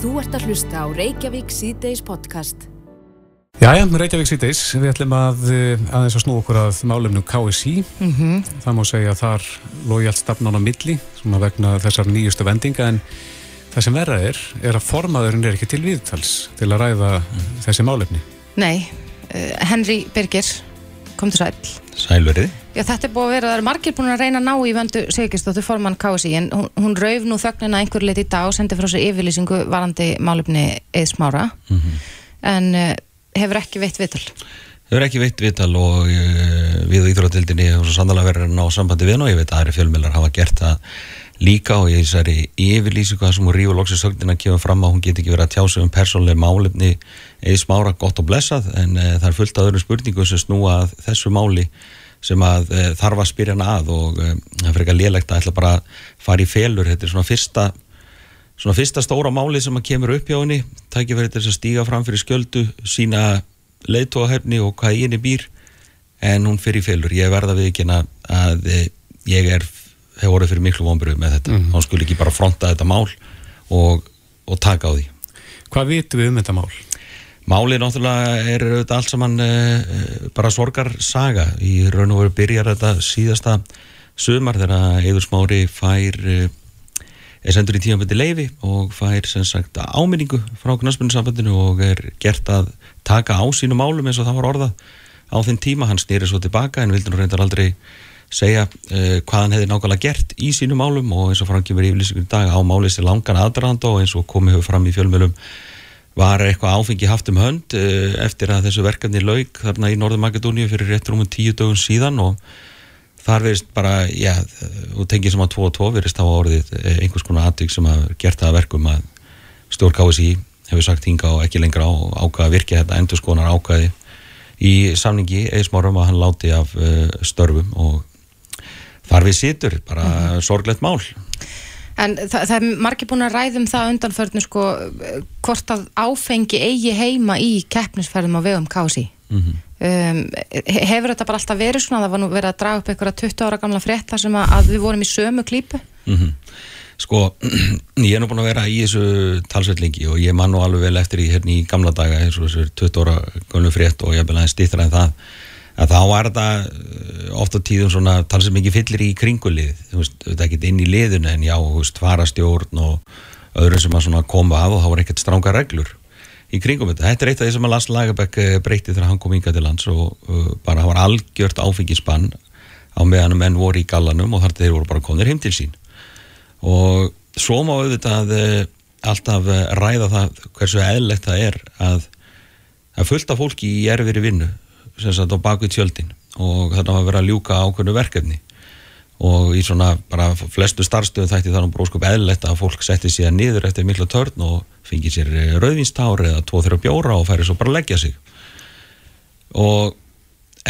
Þú ert að hlusta á Reykjavík C-Days podcast. Jæja, Reykjavík C-Days, við ætlum að eh, aðeins að snú okkur að málefnum KSI. Mm -hmm. Það má segja að þar logi allt stafnan á milli, svona vegna þessar nýjustu vendinga, en það sem verða er, er að formaðurinn er ekki til viðtals til að ræða mm. þessi málefni. Nei, uh, Henry Birgir, kom til sæl. Sælverið. Já, þetta er búið að vera, það er margir búin að reyna að ná í vöndu Sigurðsdóttur formann KSI en hún, hún rauf nú þögnina einhver lit í dag og sendi frá sér yfirlýsingu varandi málefni eðsmára mm -hmm. en uh, hefur ekki veitt viðtal. Hefur ekki veitt viðtal og uh, við á Íþrótildinni hefur svo sannlega verið að ná sambandi við og ég veit að aðri fjölmjölar hafa gert það líka og ég þessari yfirlýsingu það sem hún rífur loksins sögnin að kemur fram að hún get ekki verið að tjása um persónlega málefni eðsmára gott og blessað en uh, það er fullt af öðrum spurningum sem snúa að þessu máli sem að e, þarf að spyrja hana að og e, það fyrir ekki að lélægt að ætla bara að fara í felur, þetta er svona fyrsta svona fyrsta stóra máli sem að kemur upp hjá henni, tækja fyrir þess að stíga fram fyrir sköldu, sína leiðtóahefni og hvað í henni býr en hún fyrir í felur, ég verða við ekki að e, ég er hefur orðið fyrir miklu vonbyrju með þetta, mm. hann skulle ekki bara fronta þetta mál og, og taka á því. Hvað vitum við um þetta mál? Málið náttúrulega er auðvitað allt saman uh, bara sorgarsaga. Í raun og veru byrjar þetta síðasta sömar þegar Eður Smári fær uh, er sendur í tímanbyrti leifi og fær sem sagt áminningu frá knastbundinsambandinu og er gert að taka á sínu málum eins og það var orðað á þinn tíma, hann snýri svo tilbaka en vildi nú reyndar aldrei segja uh, hvað hann hefði nákvæmlega gert í sínu málum og eins og framkjöfur yfirlýsingur í dag á málið sér langan aðdraðand og eins og komið höfu fram í fjölmjölum var eitthvað áfengi haft um hönd eh, eftir að þessu verkefni laug þarna í Norður Makedóníu fyrir rétt rúmum tíu dögun síðan og þar verist bara, já, og tengið sem að 2 og 2 verist á orðið eh, einhvers konar aðtök sem að gert það verkum að stjórn KSI hefur sagt hinga og ekki lengra á ákvaða virkja þetta endur skonar ákvaði í samningi eismárum að hann láti af uh, störfum og þar við situr bara -hmm. sorglegt mál En það, það er margir búin að ræðum það undanförnu sko hvort að áfengi eigi heima í keppnisferðum á vegum kási. Mm -hmm. um, hefur þetta bara alltaf verið svona? Það var nú verið að draga upp einhverja 20 ára gamla frétta sem að, að við vorum í sömu klípu? Mm -hmm. Sko, ég er nú búin að vera í þessu talsveitlingi og ég man nú alveg vel eftir í, hérna í gamla daga eins og þessu 20 ára gamlu frétt og ég er vel aðeins stýttra en það að þá er þetta eh, ofta tíðum svona tala sem ekki fyllir í kringulið þú veist, þetta er ekkert inn í liðun en já, þú veist, farastjórn og öðrum sem að svona koma að og þá er ekkert stránga reglur í kringum þetta. Þetta er eitt af því sem að Lars Lagerbäck eh, breytið þegar hann kom yngar til lands og uh, bara hann var algjört áfengisbann á meðan menn voru í gallanum og þar þeir voru bara komnir heim til sín og svo má auðvitað uh, alltaf ræða það hversu eðlegt það er að að fullta fólki í erfiri vinnu sem sagt á bakvið tjöldin. Og þetta var að vera að ljúka ákveðnu verkefni. Og í svona bara flestu starfstöðu þætti þannig bróðsköp eðlert að fólk setti sér niður eftir mikla törn og fengi sér rauðvinstári eða tvo-þrjá bjóra og færi svo bara að leggja sig. Og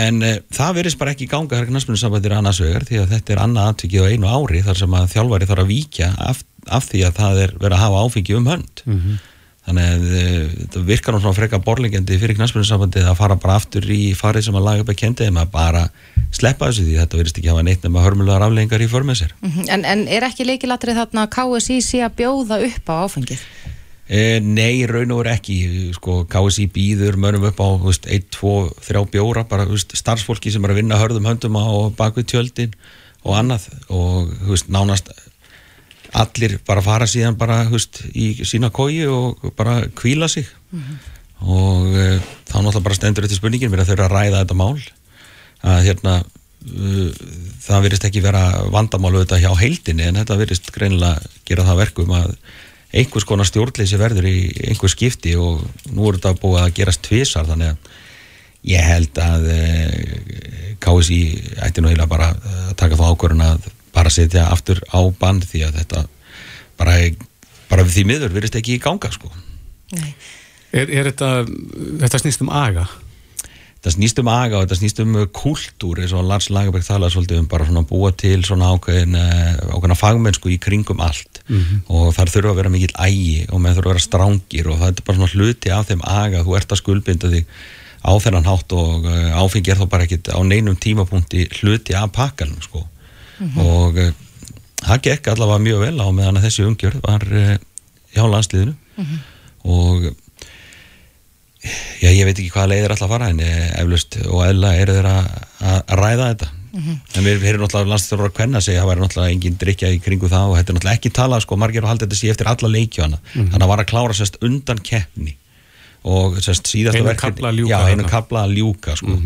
en e, það verist bara ekki í ganga þar knastmjörnussambandir annarsvegar því að þetta er annað aðtökið á einu ári þar sem að þjálfari þarf að víkja af, af því að það er verið að hafa áfengi um hönd. Mm -hmm þannig að eh, þetta virkar náttúrulega freka borlingjandi fyrir knæspunnsambandið að fara bara aftur í farið sem að laga upp að kendi þeim að bara sleppa þessu því þetta verist ekki að hafa neitt nema hörmulegar afleggingar í mm -hmm. en, en er ekki leikilatri þarna KSI sé að bjóða upp á áfengið? E, nei, raun og verið ekki sko, KSI býður mörgum upp á 1, 2, 3 bjóra bara veist, starfsfólki sem er að vinna hörðum höndum á bakvið tjöldin og annað og veist, nánast allir bara fara síðan bara hust, í sína kói og bara kvíla sig mm -hmm. og uh, þá náttúrulega bara stendur þetta spurningin mér að þau eru að ræða þetta mál að hérna uh, það verist ekki vera vandamál auðvitað hjá heildinni en þetta verist greinilega gera það verkum að einhvers konar stjórnleysi verður í einhvers skipti og nú er þetta búið að gerast tvísar þannig að ég held að uh, eh, KSI ætti nú heila bara að taka þá ákvörðun að bara setja aftur á band því að þetta bara, bara við því miður verist ekki í ganga sko. Er, er þetta, þetta snýst um aga? Þetta snýst um aga og þetta snýst um kultúr eins og Lars Lagerberg talaði svolítið um bara svona búa til svona ákveðin ákveðina fagmennsku í kringum allt mm -hmm. og þar þurfa að vera mikill ægi og með þurfa að vera strángir og það er bara svona hluti af þeim aga, þú ert að skuldbinda þig á þennan hátt og áfengi er þá bara ekkit á neinum tímapunkti hluti af pakkanum sko mm -hmm. og uh, það gekk allavega mjög vel á meðan þessi umgjörð var uh, hjá landsliðinu. Mm og já, ég veit ekki hvaða leið er alltaf að fara en eh, eflust og eðla eru þeir að, að ræða þetta. En við erum náttúrulega landstjóður að kvenna sig það væri náttúrulega engin drikja í kringu það og þetta er náttúrulega ekki talað sko, margir og haldið þetta sé eftir alla leikjóna þannig að var að klára sérst undan keppni. Og sérst síðasta verkefni- kafla að ljúka já, einu kapla að ljúka sko.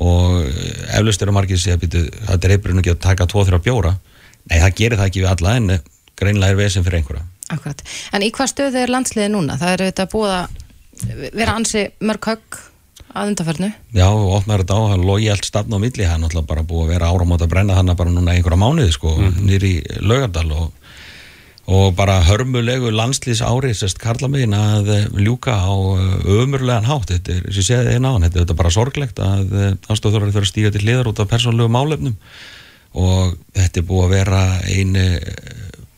Og eh, eflaust eru margir sem segja býtu, það dreipur hún ekki að taka 2-3 bjóra nei það gerir það ekki við alla en eh, greinilega er vesen fyrir einhverja Akkurat. En í hvað stöðu er landsliði núna? Það er þetta búið að vera ansi mörg högg að undarfernu. já og opnar þetta á, hann logi allt stafn á milli hann er náttúrulega bara búið að vera áramót að brenna hann bara núna í einhverja mánuði sko, nýri Laugardal og, og bara hörmulegu landslýs ári sérst karlamegin að eh, ljúka á ömurlegan hátt. Þetta er, sem ég segði þið náðan, þetta er bara sorglegt að aðstofþjóðar þurfa að stíga til hliðar út af persónlegu málefnum. Og þetta er búið að vera einu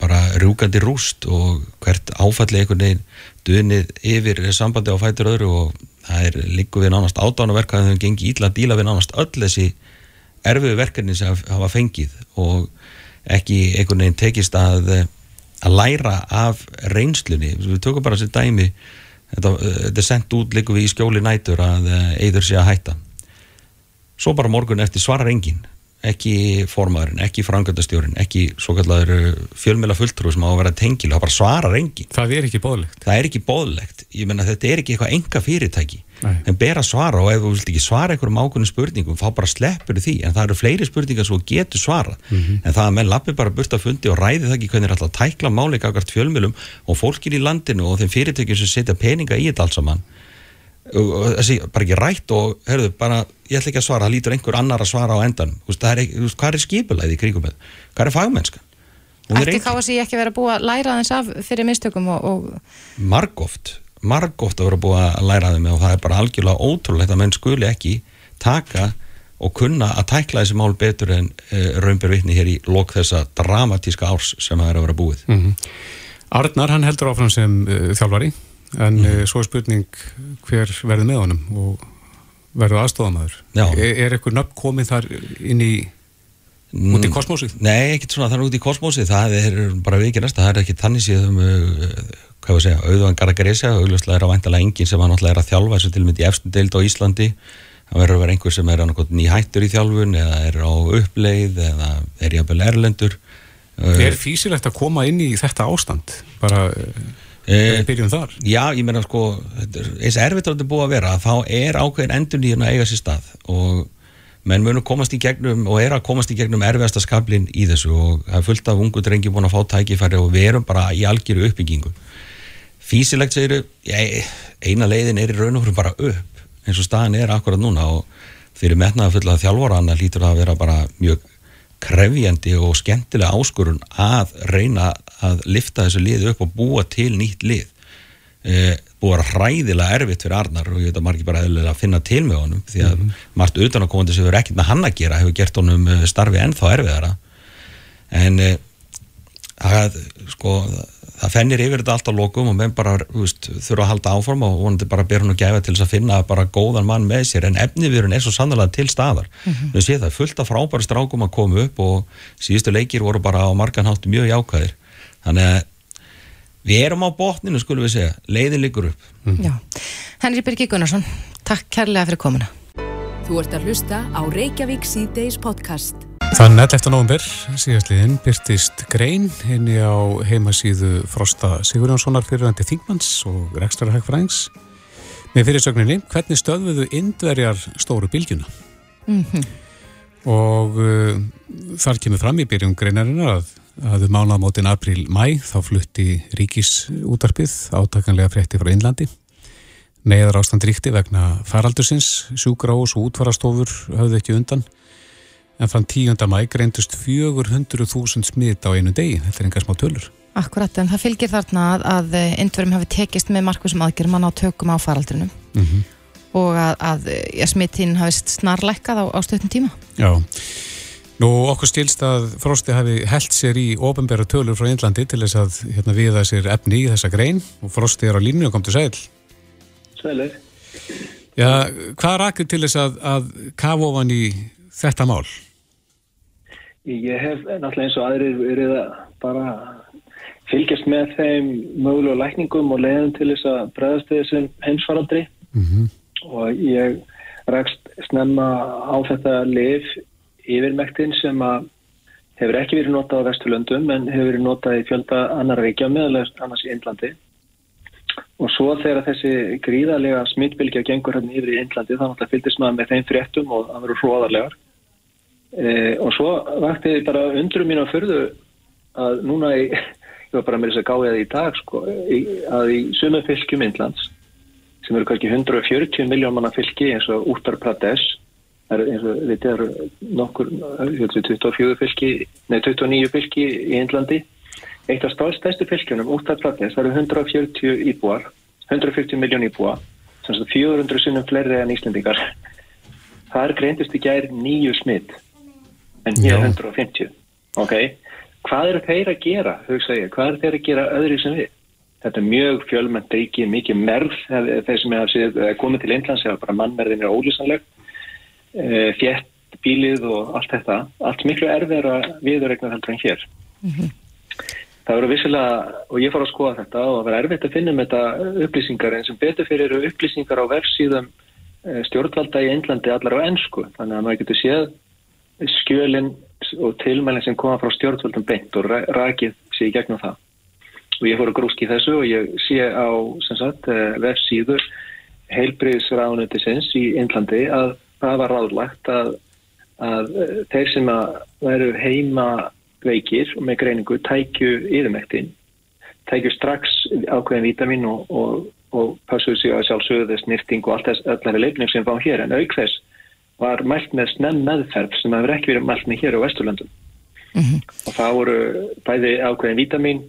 bara rjúkandi rúst og hvert áfalli einhvern veginn dunið yfir sambandi á fætur öðru og það er líku við nánast ádánaverk að þau gengi ítla að díla við nánast öll þessi erfiðu verkefni sem hafa fengið og ekki einhvern veginn tekist að, að læra af reynslunni. Við tökum bara þessi dæmi þetta, þetta er sendt út líku við í skjóli nætur að eður sé að hætta. Svo bara morgun eftir svarar enginn ekki formaðurinn, ekki frangöndastjórin ekki svo kallar fjölmjöla fulltrú sem á að vera tengil, það bara svarar enginn. Það er ekki bóðlegt. það er ekki bóðlegt, ég menna þetta er ekki eitthvað enga fyrirtæki, Nei. en ber að svara og ef þú vilt ekki svara einhverjum ákveðnum spurningum þá bara sleppur því, en það eru fleiri spurningar sem þú getur svarað, en það að menn lappi bara burt að fundi og ræði það ekki hvernig er alltaf að tækla máli gagart fjölmjölum og fólkin í landinu og þeim fyrirtækjum sem setja peninga í þetta allt saman þessi bara ekki rætt og herðu, bara, ég ætla ekki að svara, það lítur einhver annar að svara á endan, þú veist, það er, ekki- þú veist, hvað er skipulæði í kringum með, hvað er fagmennskan? Hún er Ætti. KSI ekki verið að búa að læra þess af fyrir mistökum og, og margóft margóft að vera búið að læra þeim og það er bara algjörlega ótrúlegt að menn skuli ekki taka og kunna að tækla þessi mál betur en uh, raunber vitni hér í lok þessa dramatíska árs sem það er að vera búið. Arnar, hann heldur áfram sem uh, þjálfari en mm. svo er spurning hver verður með honum og verður aðstofamæður. Er, er eitthvað nöfn komið þar inn í út í kosmósið? Nei, ekkert svona þannig út í kosmósið það er bara við ekki næsta, það er ekki þannig séð um uh, hvað við segja, auðvitað Garagarísja auðvitað er á væntalega enginn sem hann náttúrulega er að þjálfa þessu til mynd í efstu deild á Íslandi það verður að vera einhver sem er nýhættur í þjálfun eða er á uppleið eða er jafnvel erlendur Er físilegt að koma inn í þetta ástand? Bara, Eh, við byrjum þar. Já, ég meina sko eins erfitt að þetta búið að vera þá er ákveðin endur nýjum að eiga sér stað og menn munum komast í gegnum og er að komast í gegnum erfiðasta skablin í þessu og það er fullt af ungu drengi búin að fá tækifæri og við erum bara í algjöru uppbyggingu físilegt segiru eina leiðin er í raun og fyrir bara upp eins og staðan er akkurat núna og fyrir metnaða fulla þjálfóranna lítur það að vera bara mjög krefjandi og skemmtilega áskorun að reyna að lifta þessu lið upp og búa til nýtt lið. E, búið að hræðilega erfitt fyrir Arnar og ég veit að margir bara að finna til með honum því að margt utan að komandi sem hefur ekkert með hann að gera hefur gert honum eh, starfi ennþá erfiðara. En e, það, sko, það fennir yfir þetta allt á lokum og menn bara veist, þurfa að halda áform og vonandi bara ber hún að gæfa til þess að finna bara góðan mann með sér. En efniviðurinn er svo sannlega til staðar. Við séum það fullt af frábæri strákum að koma upp og síðustu leikir voru bara á margan hátt mjög jákvæðir. Þannig að við erum á botninu skulum við segja, leiðin liggur upp. Já. Henri Birgi Gunnarsson, takk kærlega fyrir komuna. Þú ert að hlusta á Reykjavík C-Days podcast. Þann 11. november síðastliðin byrtist grein henni á heimasíðu Frosta Sigurjónssonar fyrirvændi Þingmanns og Rekstrarhækfræðings með fyrirsögninni hvernig stöðuðu indverjar stóru bylgjuna? Og uh, þar kemur fram í byrjun greinarinnar að að um mánaðamótin april-mæ þá flutti ríkisútarpið átakanlega frétti frá Innlandi neðar ástand ríkti vegna faraldursins, sjúkrahús og útfarastofur höfðu ekki undan en þann 10. mæ greindust 400.000 smitt á einu degi, þetta er enga smá tölur. Akkurat, en það fylgir þarna að, að indverjum hafi tekist með markvísum aðgerðum að ná tökum á faraldrinum Mm -hmm. og að, að ja, smittin hafi snarlækkað á, á stöðnum tíma. Já, nú okkur stilst að Frosti hafi held sér í ofinbæra tölur frá Índlandi til þess að hérna, viða sér efni í þessa grein og Frosti er á línu og kom til sæl. Sælir. Já, hvað rakir til þess að, að kafa ofan í þetta mál? Ég hef náttúrulega eins og aðrir verið að bara fylgjast með þeim mögulega lækningum og leiðum til þess að bregðast þessum heimsfaraldri. Mm -hmm. og ég rækst snemma á þetta liv yfirmektin sem að hefur ekki verið notað á Vesturlöndum en hefur verið notað í fjölda annar reykja meðalega annars í Indlandi. Og svo þegar þessi gríðarlega smittbylgja gengur hérna yfir í Indlandi þá náttúrulega fylgist maður með þeim fréttum og það verður hróðarlegar e, og svo vakti bara undrum mín á förðu að núna í, ég var bara með þess að gáði það í dag sko, að í sumu fylgjum Indlands sem eru kannski 140 miljón manna fylgi eins og Uttar Pradesh eru eins og þetta eru nokkur 24 fylgi, nei 29 fylgi í Índlandi eitt af stærstu fylgjunum Uttar Pradesh það eru 140 íbúar 140 miljón íbúa 400 sinnum fleiri en Íslandingar það er greintist í gæri nýju smitt en hér 150 ok, hvað eru þeir að gera hugsa ég, hvað eru þeir að gera öðru sem við? Þetta er mjög fjölmennt ríki, mikið merð þeir sem er komið til Índlands eða bara mannmerðin er ólísanleg fjett eh, bílið og allt þetta. Allt miklu erfið að viðurregna heldur en hér. Mm -hmm. það verður vissilega og ég fór að skoða þetta og það verður erfitt að finna með þetta upplýsingar en sem betur fyrir eru upplýsingar á vefsíðum eh, stjórnvalda í Índlandi allar á ennsku þannig að maður getur séð skjölinn og tilmælinn sem koma frá stjórnvaldum beint og rækið sér í gegnum það. Og ég fór að grúski þessu og ég sé á eh, vefsíður heilbriðsránutisins í Índlandi að það var ráðlagt að, að þeir sem að veru heima veikir og með greiningu tækju yfirmektin, tækju strax ákveðin vítamin og, og, og passuðu sig að sjálfsögðu þess nýrting og allt þess öllari leifning sem fá hér. En auk þess var mælt með snem meðferð sem hefur ekki verið mælt með hér á Vesturlandum mm -hmm. og það voru bæði ákveðin vítamin,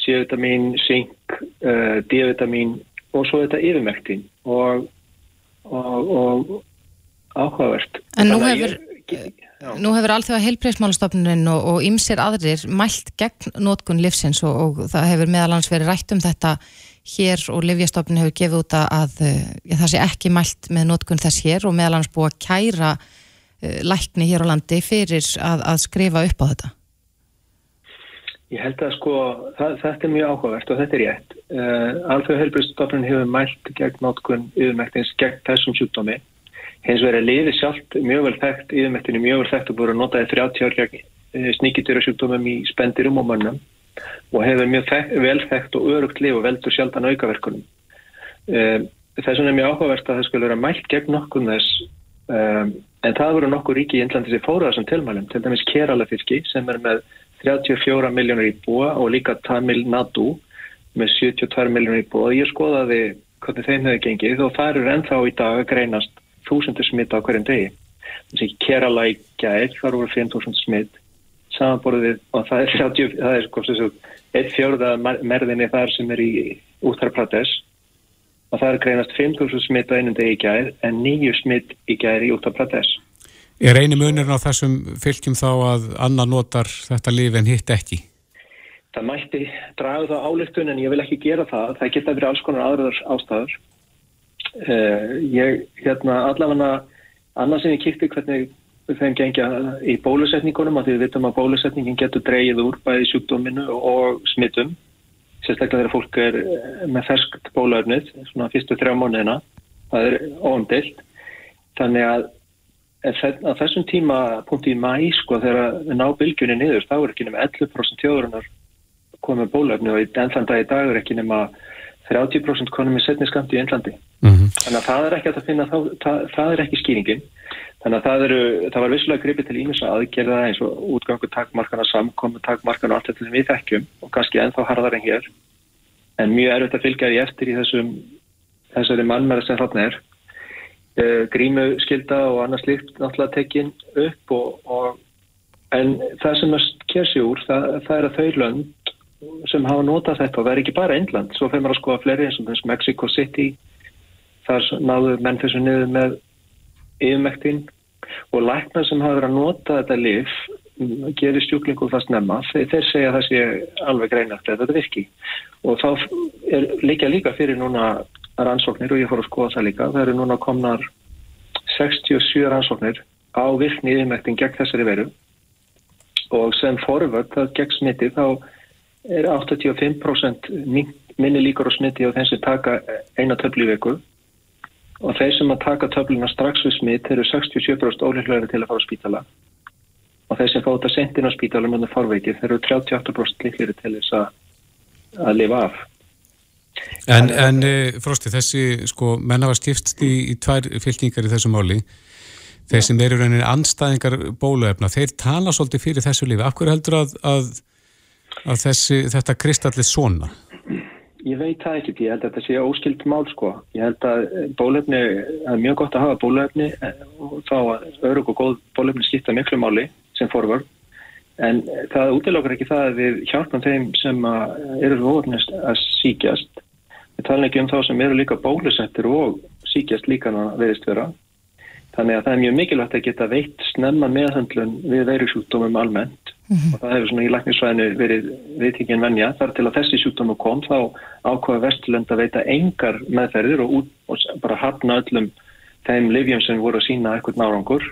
C-vitamin, zink, uh, D-vitamin og svo þetta yfirmektin og, og áhugavert. En nú hefur, ég, nú hefur allþjóða heilbreyfsmálastofnunin og ymsir aðrir mælt gegn nótkun livsins og, og það hefur meðalans verið rætt um þetta hér og Livjastofnun hefur gefið út að ja, það sé ekki mælt með nótkun þess hér og meðalans búið að kæra uh, lækni hér á landi fyrir að, að skrifa upp á þetta. Ég held að sko það, þetta er mjög áhugavert og þetta er rétt. Uh, Alþjóða heilbreyfsstofnun hefur mælt gegn nótkun yfirmæktins gegn þessum sjúkdómi hins vegar er liði sjálft mjög vel þekkt, yfirmettinu mjög vel þekkt og búið að nota því 30 ár gegn sníkitýrasjúkdómum í spendirum og mannum og hefur mjög þekkt, vel þekkt og örugt lif og veldur sjaldan aukaverkunum. Um, þess vegna er mjög áhugavert að það skulle vera mælt gegn nokkur þess um, en það voru nokkur ríki í Índlandi sem fóruða sem tilmælum, til dæmis Keralafyrki sem er með 34 miljónur í búa og líka Tamil Nadu með 72 miljónur í búa og ég skoðaði hvernig þeim hefur gengið og það eru ennþá í dag að greinast þúsundur smitt á hverjum degi. Kerala í gæð, þar voru 5.000 smitt samanborðið og það er, 30, það er sko, eitt fjörða merðinni þar sem er í Uttar Pradesh og það er greinast 5.000 smitt á einum degi í gæð en nýju smitt í gæð í Uttar Pradesh. Er eini munirinn á þessum fylgjum þá að annar notar þetta líf en hitt ekki? Það mætti draga það álöktun en ég vil ekki gera það. Það geta verið alls konar aðraðar ástæður Uh, ég, hérna, allavega annars sem ég kýtti hvernig þeim gengja í bólusetningunum að því við vitum að bólusetningin getur dreyið úr bæði sjúkdóminu og smittum sérstaklega þegar fólk er eh, með ferskt bólaöfnið svona fyrstu þrjá mónina það er óumdilt þannig að á þessum tíma punkti í mæ sko þegar við ná bylgjunni niður þá er ekki nema 11% tjóðurinnar komið bólaöfni og enn þann dag í dag er ekki nema 30% konum með setniskamti í Englandi. Mm -hmm. Þannig að það er ekki að finna, það, það, það er ekki skýringin. Þannig að það, eru, það var vissulega gripið til ímessa aðgerða eins og útgangu takmarkana, samkomu takmarkana og allt þetta sem við þekkjum og kannski ennþá harðar en hér. En mjög erfitt að fylgja því eftir í þessum, þessari mannmæri sem þarna er. Uh, grímu skilda og annars líkt náttúrulega tekinn upp og, og en það sem að kersi úr það, það er að þau lönd sem hafa notað þetta og það er ekki bara England, svo fyrir maður að skoða fleiri eins og þess Mexico City þar náðu menn þessu niður með yfirmektin og læknar sem hafa verið að nota þetta lif gerir stjúklingu það snemma. Þeir, segja það sé alveg greinast að þetta virki. Og þá er líka líka fyrir núna rannsóknir og ég fór að skoða það líka. Það eru núna komnar 67 rannsóknir á virkni yfirmektin gegn þessari veru. Og sem forvöld það gegn smitti þá er 85% minni líkur á smitti á þeim sem taka eina viku og þeir sem að taka töfluna strax við smitt eru 67% óleiklega til að fara á spítala og þeir sem fá þetta sendin á spítala með farveikir þeir eru 38% líkleri til þess að, að lifa af. En, en e, Frosti, þessi sko menna var stifst í, í tvær fylgningar í þessu máli þeir sem eru rauninni anstæðingar bóluefna, þeir tala svolítið fyrir þessu lífi. Af hverju heldur að, að, að þessi, þetta kristallir svona? Ég veit það ekki, ég held að þetta sé óskild mál sko. Ég held að bólefni, það er mjög gott að hafa bólefni eh, og þá örug og góð bólefni skipta miklu máli sem forvörð. En það útilokkar ekki það að við hjálpum þeim sem eru ofnist að síkjast. Við tala ekki um þá sem eru líka bólusettir og síkjast líka að veðist vera. Þannig að það er mjög mikilvægt að geta veitt snemma meðhandlun við veirusjúkdómum almennt mm -hmm. og það hefur svona í læknisvæðinu verið viðtíkinn venja. Þar til að þessi sjúkdómu kom þá ákvaða Vesturlund að veita engar meðferðir og, út, og bara hafna öllum þeim livjum sem voru að sína eitthvað nárangur.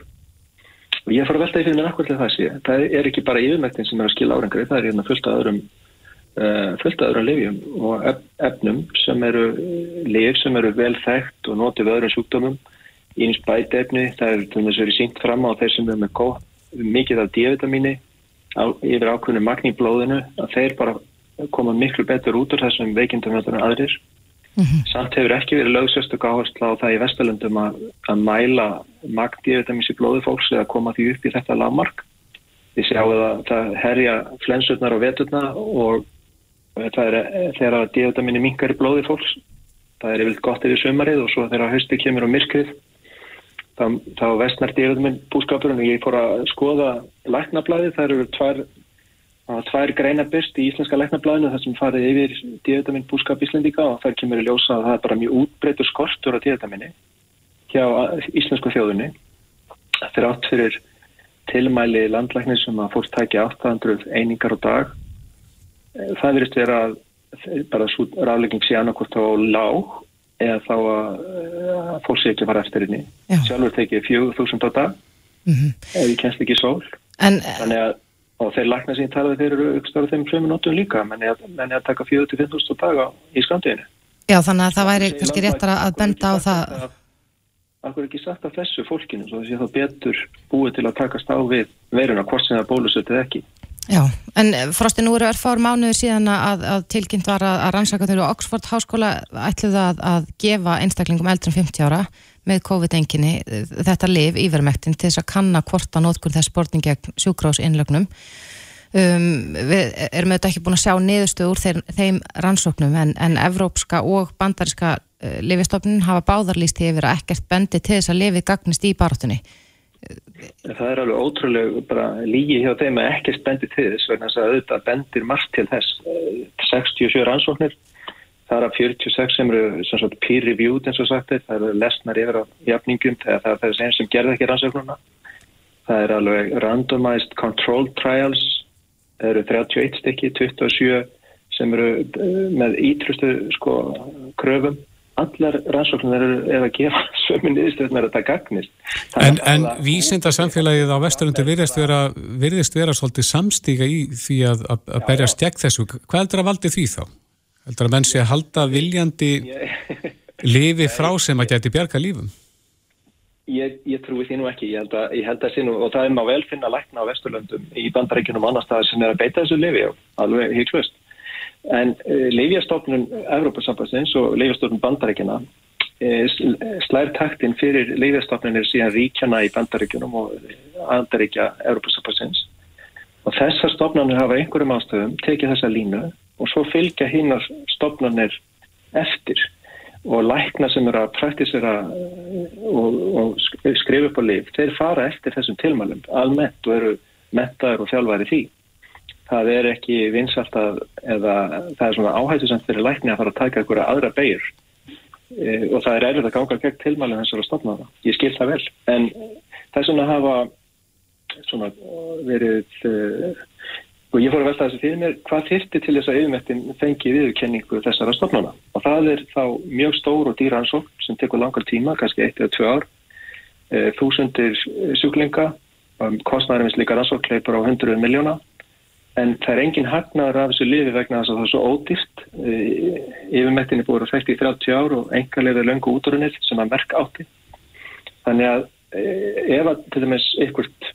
Og ég fara að velta í fyrir mér akkur til það sé. Það er ekki bara yfirmættin sem er að skila árangri, það er hérna fullt af öðrum, uh, öðrum livjum og efnum sem eru liv sem eru vel þekkt og notið við öðrum sjúkdómum íns bætefni, það er þess að vera sínt fram á þeir sem er með mikið af D-vitamíni á, yfir ákveðinu magni í blóðinu að þeir bara koma miklu betur út úr þessum veikindum en aðrir. Mm -hmm. Samt hefur ekki verið lögsöstu gáðarsla á það í Vestalundum að, að mæla magn D-vitamíns í blóðu fólks eða koma því upp í þetta lagmark. Við sjáum að það herja flensurnar og veturna og það er þegar D-vitamíni minkar í blóði fólks. Það er yfirlega gott yfir sömarið og svo þegar hausti kemur á myrkrið þá, þá vestnær dýrðuminn búskapurinn og ég fór að skoða læknablaði, það eru tvær, tvær greinabist í íslenska læknablaðinu þar sem farið yfir dýrðuminn búskap Íslendika og þar kemur í ljósa að það er bara mjög útbreytur skortur á dýrðuminni hjá íslensku þjóðunni þeir átt fyrir tilmæli landlæknir sem að fólk tækja 800 einingar á dag. Það verist vera bara svo raflegging sé annarkort á lág eða þá að fólk sé ekki að fara eftir henni. Sjálfur tekið 4.000 á dag mm -hmm. ef ég kennst ekki sól. En, Þannig að og þeir lakna sín talaði þeir eru uppstarað þeim frömmu nótum líka menn ég að, að taka 4.000-5.000 dag í skamdeginu. Já þannig að það væri kannski réttar að benda á það. Akkur ekki sagt af þessu fólkinu svo þess að það betur búið til að takast á við veiruna hvort sem það bólusötið ekki. Já, en eh, Frosti, nú eru erfár mánuður síðan að, að tilkynnt var að, að rannsaka þau og Oxford Háskóla ætluð að, að gefa einstaklingum eldrum 50 ára með COVID-enginni eh, þetta liv yfirmektin til þess að kanna hvort að nótkur þess sporting gegn sjúkrásinnlögnum. Um, við erum auðvitað ekki búin að sjá niðurstöð úr þeir, þeim rannsóknum en, en evrópska og bandariska uh, eh, lifistofnun hafa báðarlýst yfir að ekkert bendi til þess að lifið gagnist í barátunni. Það er alveg ótrúlega bara lígi hjá þeim að ekki spendi til þess vegna þess að auðvitað bendir margt til þess. 67 rannsóknir það er að 46 sem eru peer-reviewed eins og sagt það eru lesnar yfir á jafningum þegar það er þess einn sem gerði ekki rannsóknuna það er alveg randomized control trials það eru 31 stykki 27 sem eru eh, með ítrustu sko kröfum allar rannsóknir eru að gefa sömu niðurstöðunar að það gagnist. En, en vísinda samfélagið á Vesturlundu virðist vera, virðist vera svolítið samstíka í því að, að, að berja stjækt þessu. Hvað heldur að valdi því þá? Heldur að menn sé að halda viljandi lifi frá sem að geti bjarga lífum? Ég, ég trúi því nú ekki, ég held að, ég held að sinu, og það er maður vel finna lækna á Vesturlundum í bandarækjunum annar staðar sem er að beita þessu lifi og alveg híklust. En eh, Leifjastofnun Evrópasambassins og Leifjastofnun Bandaríkjana uh, slær taktinn fyrir Leifjastofnunir síðan ríkjana í Bandaríkjunum og Andaríkja Evrópasambassins og þessar stofnunir hafa einhverjum ástöðum tekið þessa línu og svo fylgja hinnar stofnunir eftir og lækna sem eru að praktisera eh, og, og skrifa upp á lif, þeir fara eftir þessum tilmælum almennt og eru mettaður og þjálfæri því það er ekki vinsalt að eða það er svona áhættu sem fyrir lækni að fara að taka einhverja aðra beigir e, og það er erfitt að ganga gegn tilmælinn þessar að stopna það. Ég skil það vel. En svona að hafa svona verið e, og ég fór að velta þessu fyrir mér hvað þyrti til þess að yfirmettin fengi viðurkenningu þessara stopnana og það er þá mjög stór og dýra ansók sem tekur langar tíma, kannski eitt eða tvö ár. E, þúsundir sjúklinga um, kostnæðarins líka ansók leipur á hundruð miljóna en það er engin hagnaður af þessu lifi vegna þess að það er svo ódýrt. Yfirmettinni búið að fætti í 30 ár og enga lifið löngu útrunir sem að merk átti. Þannig að ef að til dæmis einhvert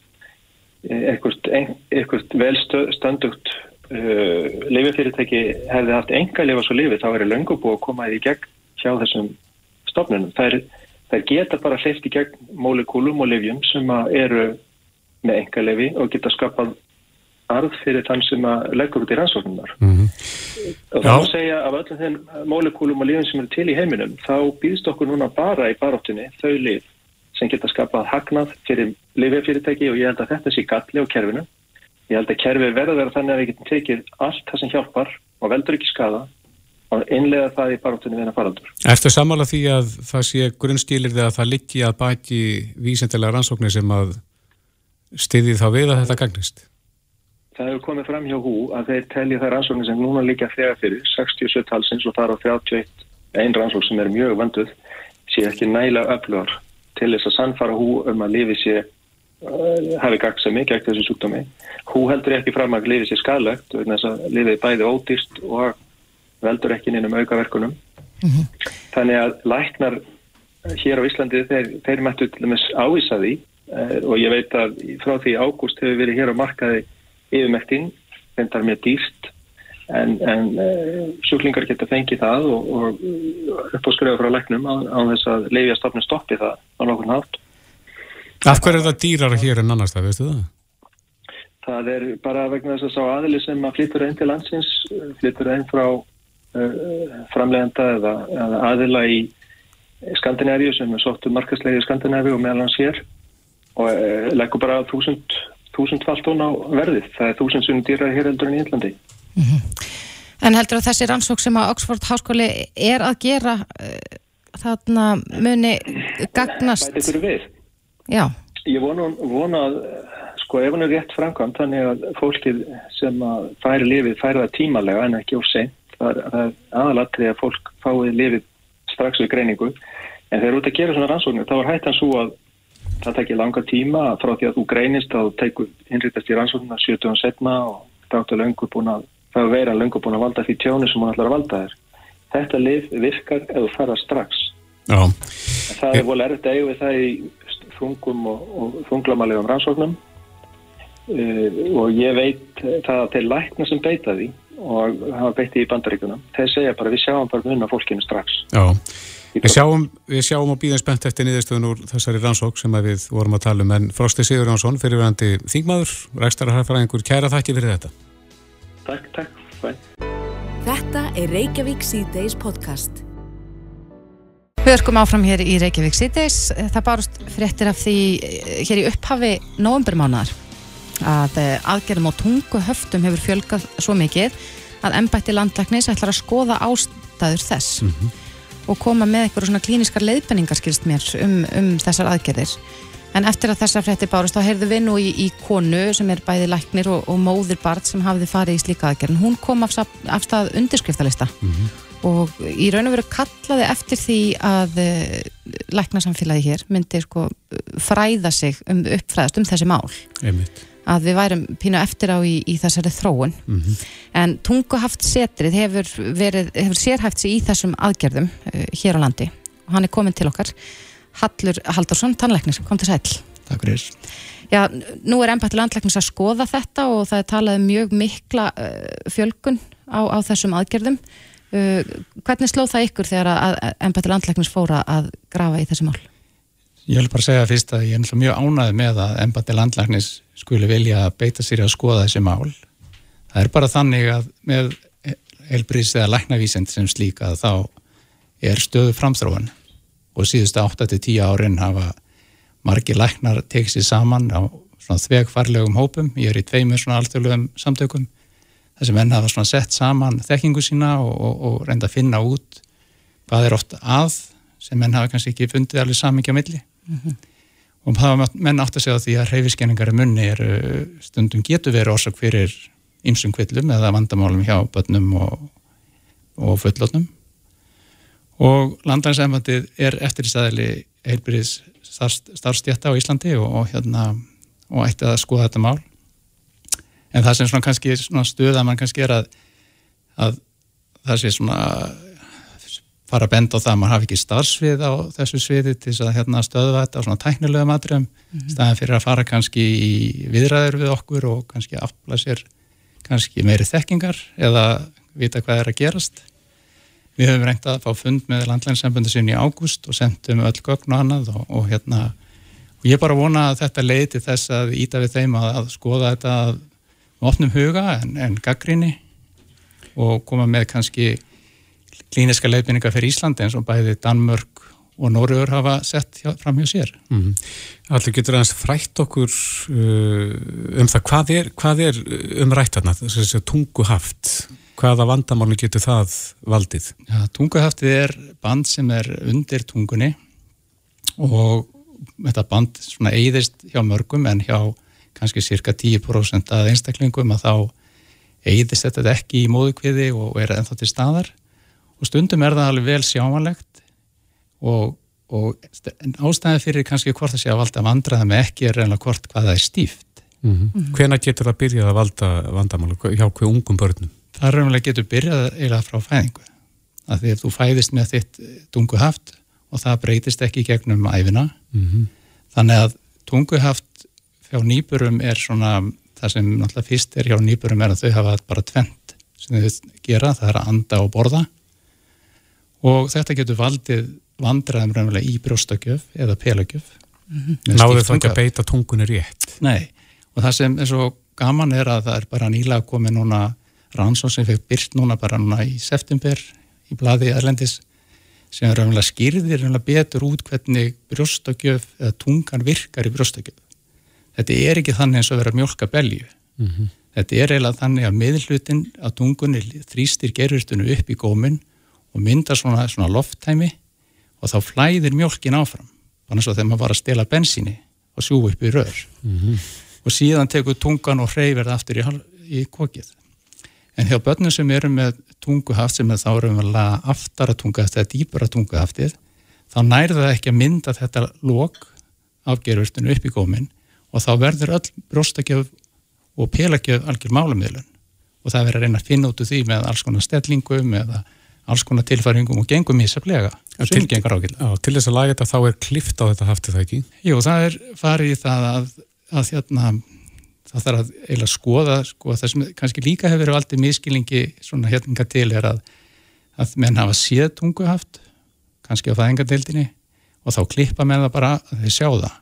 einhvert vel stöndugt uh, lififyrirtæki hefði haft enga lifa svo lifi þá er löngu búið að koma í gegn hjá þessum stofnunum. Það er Það geta bara hleyft í gegn molekúlum og livjum sem eru með enga lifi og geta skapað arð fyrir þann sem leggur út í rannsóknunar. Mm -hmm. Og þá segja af öllum þeim molekúlum og lifin sem eru til í heiminum, þá býðst okkur núna bara í baróttunni þau lif sem geta skapað hagnað fyrir lifefyrirtæki og ég held að þetta sé galli á kerfinu. Ég held að kerfi verður að vera þannig að við getum tekið allt það sem hjálpar og veldur ekki skada og innlega það í baróttunni við hennar faraldur. Erstu samála því að það sé grunnskilir þegar það liggi að bæti vísendilega rannsóknir sem að stiði þá við að þetta gagnist? Það hefur komið fram hjá hú að þeir telja það rannsóknir sem núna líka þegar fyrir 67 talsins og það er á 31 einn rannsók sem er mjög vanduð sé ekki næla öflugar til þess að sannfara hú um að lifi sé uh, hafi gagd sem mikið ekkert þessu sjúkdómi. Hú heldur ekki fram að lifi sé skadlegt og þess að lifi bæði ódýrst og veldur ekki nýjum aukaverkunum. Mm -hmm. Þannig að læknar hér á Íslandi þeir, þeir mættu til dæmis ávísa því uh, og ég veit að frá því ágúst hefur verið hér á markaði yfirmektin, þetta er mjög dýrst en, en uh, sjúklingar geta fengið það og, og upp á skrifa frá læknum á, á þess að leifja stofnum stoppi það á nokkur nátt. Af hverju er það dýrar hér en annars það, veistu það? Það er bara vegna þess að sá aðli sem að flyttur einn til landsins, flyttur einn frá uh, framlegenda eða, eða aðila í Skandinavíu sem er sóttu markaslegið í Skandinavíu og meðal hans hér og uh, leggur bara þúsund þúsundfalt hún á verðið. Það er þúsundsunni dýraði hér heldur en í Íllandi. Mm -hmm. En heldur að þessi rannsók sem að Oxford Háskóli er að gera uh, þarna muni gagnast? Bæti ykkur við. Já. Ég vona, vona að, sko, ef hún er rétt framkvæmt, þannig að fólkið sem að færi lifið færi það tímalega en ekki of seint. Það er, aðalatrið að fólk fáið lifið strax við greiningu. En þegar ert að gera svona rannsóknir, þá er hættan svo að það tekir langa tíma frá því að þú greinist að þú tegur innrýttast í rannsóknuna 70 setna og er lengur búin að það er verið lengur búin að valda því tjónu sem hún ætlar að valda þér. Þetta lif virkar þú ferðar strax. Já. Það er volið erfitt að eiga við það í þungum og, og þunglamalegum rannsóknum uh, og ég veit það að þeir lækna sem beita því og hafa beitið í bandaríkunum þeir segja bara við sjáum bara munna fólkinu strax. Já. Við sjáum, við sjáum og býðum spennt eftir niðurstöðun úr þessari rannsók sem við vorum að tala um en Frosti Sigur Jónsson, fyrirverandi þingmaður, rækstararhæðfæraðingur, kæra þakki fyrir þetta. Takk, takk. Bæ. Þetta er Reykjavík C-Days podcast. Við örkum áfram hér í Reykjavík C-Days. Það barust fréttir af því hér í upphafi nógumbermánar að aðgerðum á tungu höftum hefur fjölgað svo mikið að ennbætti landlæknis ætlar að skoða ástæður þess. Mm -hmm og koma með eitthvað svona klíniskar leiðbenningar skilst mér um, um þessar aðgerðir. En eftir að þessar frétti bárust þá heyrðu við nú í, í konu sem er bæði læknir og, og móðir barn sem hafði farið í slíka aðgerð hún kom af, af stað undirskriftalista. Mm -hmm. og í raun og veru kallaði eftir því að uh, læknarsamfélagi hér myndi sko fræða sig um uppfræðast um þessi mál. Einmitt að við værum pínu eftir á í, í þessari þróun. Mm -hmm. en tunguhaft setrið hefur, verið, hefur sérhæft sig í þessum aðgerðum uh, hér á landi. Og hann er komin til okkar Hallur Haldarsson, tannleiknir, kom til sæl Takk fyrir. Já, nú er ennbættilega landleiknis að skoða þetta og það er talað um mjög mikla uh, fjölgun á, á þessum aðgerðum. Uh, hvernig slóð það ykkur þegar að ennbættilega landleiknis fóra að grafa í þessi mál? Ég vil bara segja fyrst að ég er mjög ánæðið með að ennbættilega landleiknis skuli vilja beita sér að skoða þessi mál. Það er bara þannig að með helbriðs eða læknavísind sem slíka þá er stöðu framþróun og síðustu 8-10 árin hafa margi læknar tekið sér saman á þvegfarlegum hópum. Ég er í tveimur svona alþjóðlegum samtökum þar sem enn hafa svona sett saman þekkingu sína og, og, og reynda að finna út hvað er oft að sem enn hafa kannski ekki fundið alveg samingja milli. Mm -hmm og var menn átt að segja því að hreyfiskenningar í munni er stundum getur verið orsak fyrir ymsum kvillum eða vandamálum hjá börnum og, og fullotnum og landrænsefandið er eftir í staðili heilbyrðis starfstjætta á Íslandi og, og hérna og ætti að skoða þetta mál. En það sem svona kannski svona stuða mann kannski er að, að það sé svona fara að benda á það að maður hafi ekki starfsvið á þessu sviði til þess að hérna stöðva þetta á svona tæknilega matriðum mm -hmm. staðan fyrir að fara kannski í viðræður við okkur og kannski afla sér kannski meiri þekkingar eða vita hvað er að gerast við höfum reynt að fá fund með landlænsambundu sín í ágúst og sendum öll gögn og annað og, og hérna og ég bara vona að þetta leiði til þess að íta við þeim að, að skoða þetta með opnum huga en, en gaggrinni og koma með kannski klíniska leifinninga fyrir Íslandi eins og bæði Danmörk og Nóriður hafa sett fram hjá sér. Mm. Allir getur aðeins frætt okkur uh, um það hvað er, hvað er umrætt þarna, þess að tungu haft, hvaða vandamáli getur það valdið? Ja, tungu haftið er band sem er undir tungunni og þetta band svona eigðist hjá mörgum en hjá kannski cirka 10% að einstaklingum að þá eigðist þetta ekki í móðukviði og er ennþá til staðar og stundum er það alveg vel sjámanlegt og, og ástæði fyrir kannski hvort það sé að valda vandraða með ekki er reynilega hvort hvað það er stíft mm -hmm. mm -hmm. Hvena getur það byrjað að valda vandamálu hjá hver ungum börnum? Það reynilega getur byrjað eiginlega frá fæðingu að því að þú fæðist með þitt tunguhaft og það breytist ekki gegnum æfina mm -hmm. þannig að tunguhaft hjá nýburum er svona það sem náttúrulega fyrst er hjá nýburum er að þau hafa bara tvent sem þau gera, það er að anda og borða og þetta getur valdið vandraðum raunverulega í brjóstakjöf eða pelagjöf mm -hmm. Náðu það ekki að beita tungunni rétt? Nei, og það sem er svo gaman er að það er bara nýlega komið núna rannsón sem fekk byrt núna bara núna í september í bladi Erlendis sem er raunverulega skýrðir raunverulega betur út hvernig brjóstakjöf eða tungan virkar í brjóstakjöf Þetta er ekki þannig eins og vera mjölka belju mm -hmm. Þetta er eiginlega þannig að miðlutin að tungunni þrýstir gerurstunu upp í góminn og myndar svona, svona lofttæmi og þá flæðir mjölkin áfram. Þannig að þegar maður var að stela bensíni og sjú upp í rör. Mm -hmm. og síðan tekur tungan og hreyfir það aftur í, í kokið. En hjá börnum sem eru með tunguhaft sem er þá eru með aftara tunguhaft eða dýpura tunguhaftið þá nærða það ekki að mynda þetta lók afgerurstinu upp í gómin og þá verður öll bróstakjöf og pelagjöf algjör málamiðlun. Og það verður að reyna að finna út úr því með alls konar stellingum eða alls konar tilfæringum og gengum ísaflega til, til þess að laga þetta þá er klift á þetta haftið það ekki? Jú, það er farið í það að, að þérna, það þarf að eiginlega skoða sko, það sem kannski líka hefur verið aldrei miskilingi svona hérna til er að, að menn hafa séð tunguhaft kannski á fæðingadeildinni og þá klippa menn það bara að þeir sjá það.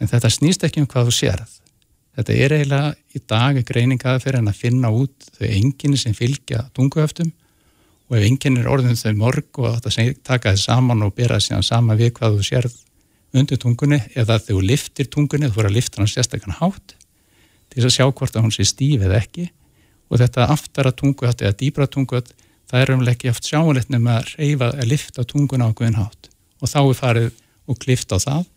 En þetta snýst ekki um hvað þú sérð. Þetta er eiginlega í dag greiningaða fyrir en að finna út þau enginni sem fylgja tunguhaftum og ef enginn er orðin þau morg og þetta taka þið saman og bera síðan sama við hvað þú sérð undir tungunni eða þegar þú liftir tungunni, þú fyrir að lifta hann sérstaklega hátt til þess að sjá hvort að hún sé stíf eða ekki. Og þetta aftara tunguhatt eða dýbra tunguhatt það er umlega ekki aft sjáanlegt með að reyfa að lifta tungun á guðin hátt. Og þá er farið og klift á það.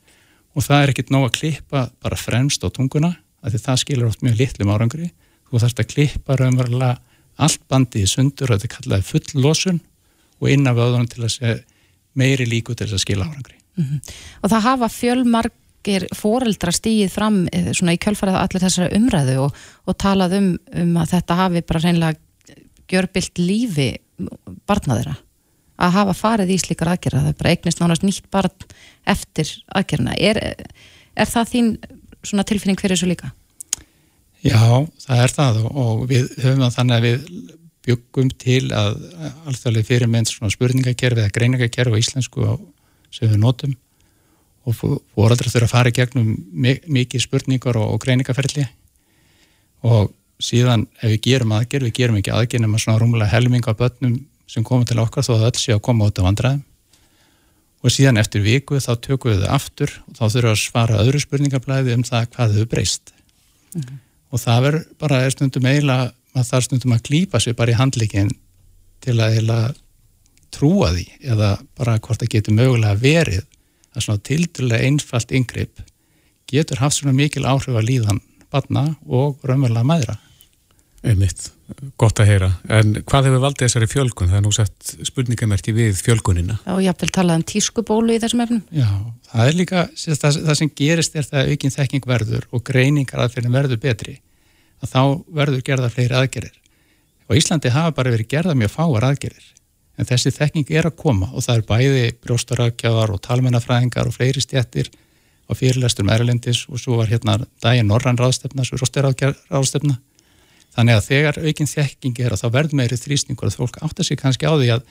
Og það er ekkit nóg að klippa bara fremst á tunguna af því það skilur oft mjög litlum árangri. Þú þarfst að klippa raunverulega allt bandið í sundur og þetta kallaði full losun og innan vöðunum til að segja meiri líku til þess að skila árangri. Mm -hmm. Og það hafa fjölmargir foreldra stíið fram eh, svona í kjölfarið allir þessari umræðu og, og talað um, um að þetta hafi bara reynilega gjörbilt lífi barnaðira að hafa farið í slíkar aðgerða, það er bara eignist nánast nýtt barn eftir aðgerðina. Er, er það þín tilfinning fyrir þessu líka? Já, það er það og við höfum það þannig að við byggum til að alþjóðlega fyrir með eins svona spurningakerfi eða greiningakerfi á íslensku á, sem við notum. Og fóraldrar þurfa að fara í gegnum mikið spurningar og, og greiningaferli. Og síðan ef við gerum aðgerð, við gerum ekki aðgerð nema svona rúmulega helming á börnum sem komum til okkar þó að öll sé að koma út af vandræðum. Og síðan eftir viku þá tökum við þau aftur og þá þurfum við að svara öðru spurningarblæði um það hvað þau breyst. Mm -hmm og það verður bara stundum eiginlega að það stundum að klýpa sér bara í handlíkin til að eiginlega trúa því eða bara hvort það getur mögulega verið að svona tildurlega einfalt yngripp getur haft svona mikil áhrif að líðan barna og raunverulega maðra. Einmitt, gott að heyra. En hvað hefur valdið þessari fjölgun? Það er nú sett spurningamerki við fjölgunina. Já, ég haf vel talað um tískubólu í þessum efnum. Já, það er líka, það, það sem gerist er það aukinn þekking verður og greiningar aðferðin verður betri. að þá verður gerða fleiri aðgerir og Íslandi hafa bara verið gerða mjög fáar aðgerir en þessi þekking er að koma og það er bæði brjóstarafgjafar og talmennafræðingar og fleiri stjættir og fyrirlestur með Erlendis og svo var hérna daginn Norran ráðstefna, svo ráðstefna þannig að þegar aukinn þekking er að þá verður meiri þrýsningur að fólk átta sig kannski á því að,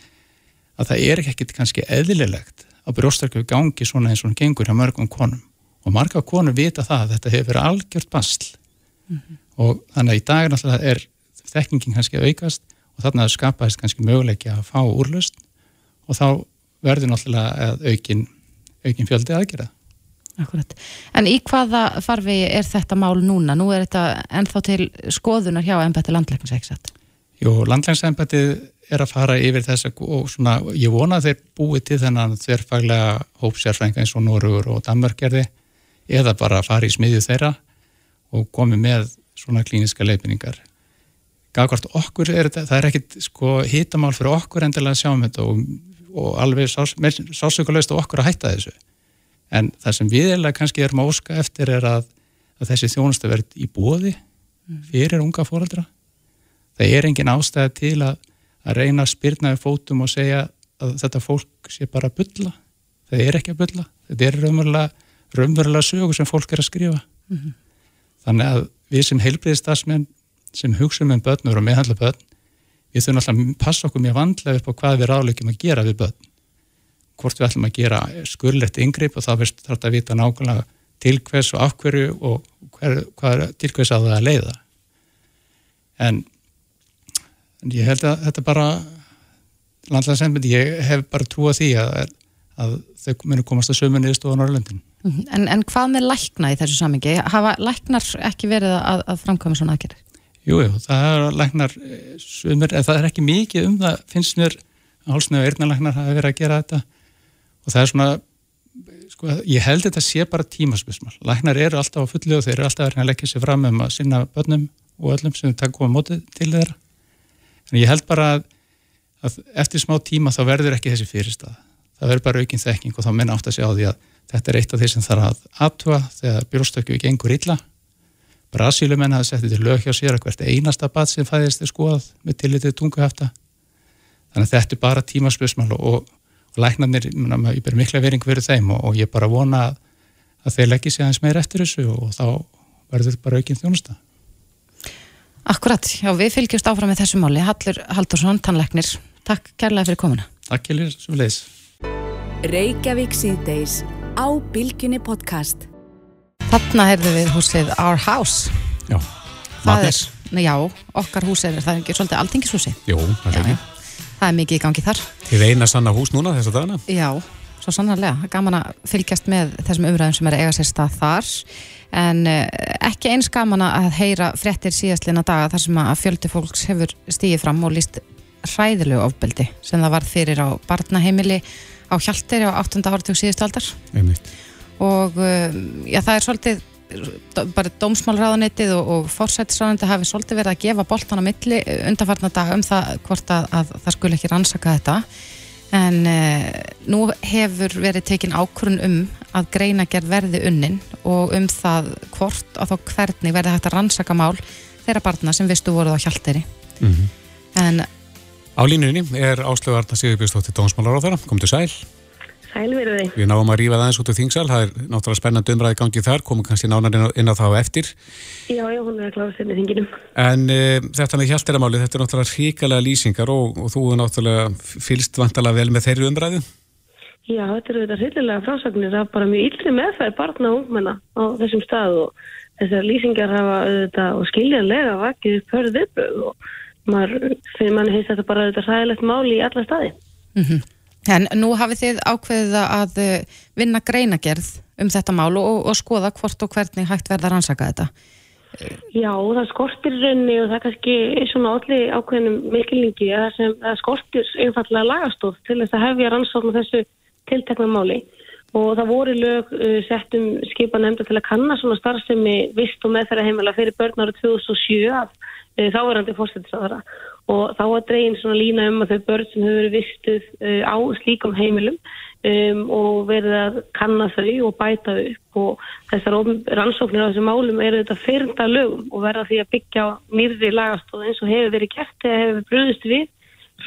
að það er ekkert kannski eðlilegt að brjóstarkjöf gangi svona eins og hann gengur hjá mörgum konum. Og marga konur vita það að þetta hefur verið algjört basl. Mm -hmm. og þannig að í dag náttúrulega er þekkingin kannski aukast og þarna skapaðist kannski möguleiki að fá úrlust og þá verður náttúrulega aukin, aukin fjöldi aðgerða Akkurat. En í hvaða farvegi er þetta mál núna? Nú er þetta ennþá til skoðunar hjá ennbætti landlæknis, ekki satt? Jú, landlækningsennbætti er að fara yfir þess og svona, ég vona að þeir búið til þennan þverfaglega hópsérfænga eins og Norrur og Danmörgerði eða bara fara í smiðju þeirra og komi með svona klíniska leifinningar. Gagvart okkur er þetta, það er ekkit sko hitamál fyrir okkur endilega að sjá um þetta og, og alveg sásökulegst okkur að hætta þessu. En það sem við eða kannski erum að óska eftir er að, að þessi þjónustu verð í bóði fyrir unga fóraldra. Það er engin ástæði til að, að reyna að spyrna við fótum og segja að þetta fólk sé bara að bylla. Það er ekki að bylla. Þetta er raunverulega raunverulega sögur sem fólk er að skrifa mm -hmm. þannig að við sem heilbriðistasmenn sem hugsa um börnur og meðhandla börn við þurfum alltaf að passa okkur mjög vandlega upp á hvað við ráðleikum að gera við börn hvort við ætlum að gera skurlegt yngreip og þá verður þetta að vita nákvæmlega til hvers og af hverju og hver, hvað til hvers að það að leiða en, en ég held að þetta bara landlæðsendmyndi, ég hef bara trúið því að, að þau munu komast að sömu niðurstofa Norrlöndin Mhm. En, en hvað með lækna í þessu samingi? Hafa læknar ekki verið að, að framkvæma svona aðgerð? Jújú, það er læknar eh, sumir, en það er ekki mikið um það finnst mér að hálsnið og eirnalæknar hafa verið að gera þetta og það er svona sko, ég held þetta sé bara tímaspösmal læknar eru alltaf á fulli og þeir eru alltaf að leggja sér fram um að sinna börnum og öllum sem það koma mótið til þeirra en ég held bara að, að eftir smá tíma þá verður ekki þessi fyrirstað það verður bara aukinn þekking og þá menn átt að segja á því að Þetta er eitt af því sem þarf að atua þegar bjórnstökju gengur illa. Brasílumenn hafa sett þetta lög hjá sér að hvert einasta bad sem fæðist er skoðað með tillitið tunguhafta. Þannig að þetta er bara tímaspösmál og, og læknarnir, ég ber mikla vering fyrir þeim og, og ég bara vona að, að þeir leggja sig aðeins meir eftir þessu og þá verður þetta bara aukinn þjónusta. Akkurat, já við fylgjumst áfram með þessu máli. Hallur Haldursson, tannleiknir, takk kærlega fyrir komuna. Takk kærlega, svo leiðis. Reykjavík síðdeis á Bilginni podcast. Þarna heyrðu við húsið Our House. Já, Matnis. Já, okkar hús er það ekki svolítið altingishúsi. Jú, það er ekki. Það er mikið í gangi þar. Þið eina sanna hús núna þess að dagana? Já, svo sannarlega. Gaman að fylgjast með þessum umræðum sem er að eiga sér stað þar. En ekki eins gaman að heyra frettir síðastlina daga þar sem að fjöldi fólks hefur stíðið fram og líst hræðilegu ofbeldi sem það var fyrir á barnaheimili á Hjalteri á 8. áratug síðustu aldar Einmitt. og já, það er svolítið bara dómsmálraðanettið og, og fórsættisraðanettið hafi svolítið verið að gefa boltan á milli undanfarna daga um það hvort að, að það skul ekki rannsaka þetta en uh, nú hefur verið tekin ákvörun um að greina gerð verði unnin og um það hvort og þá hvernig verði hægt að rannsaka mál þeirra barna sem vistu voruð á Hjalteri mm -hmm. en Á línunni er Áslögu Arna Sigurbjörnsdóttir Dómsmálar á þeirra, kom til sæl. Sæl verið þið. Við náum að rífa það eins út af þingsal, það er náttúrulega spennandi umræði gangið þar, komum kannski nánar inn á, inn á það á eftir. Já, já, hún er að klára sérni þinginum. En uh, þetta með hjálpteramáli, þetta er náttúrulega ríkalega lýsingar og, og þú er náttúrulega fylst vantalega vel með þeirri umræðu. Já, þetta eru þetta hryllilega frásagnir af bara mjög yllri meðfæri barna og ungmenna á þessum stað og þessar lýsingar hafa auðvitað og skiljanlega vakið viðbröð og maður, fyrir manni heist þetta bara þetta ræðilegt máli í alla staði. Mm -hmm. En nú hafið þið ákveðið að vinna greinagerð um þetta mál og, og skoða hvort og hvernig hægt verða að rannsaka þetta. Já, það skortir raunni og það er kannski svona allir ákveðinum mikilningi að það, sem, það skortir einfallega lagastof til þess að hefja rannsókn á þessu tiltekna máli og það voru lög uh, sett um skipa nefnda til að kanna svona starfsemi vist og meðferða heimila fyrir börn ára 2007 af þáverandi fórstættisáðara og þá var dregin svona lína um að þau börn sem hefur verið vistuð uh, á slíkum heimilum um, og verið að kanna þau og bæta upp og þessar rannsóknir á þessum málum eru þetta fyrnda lögum og verða því að byggja á nýrði lagastóð eins og hefur verið gert eða hefur bröðist við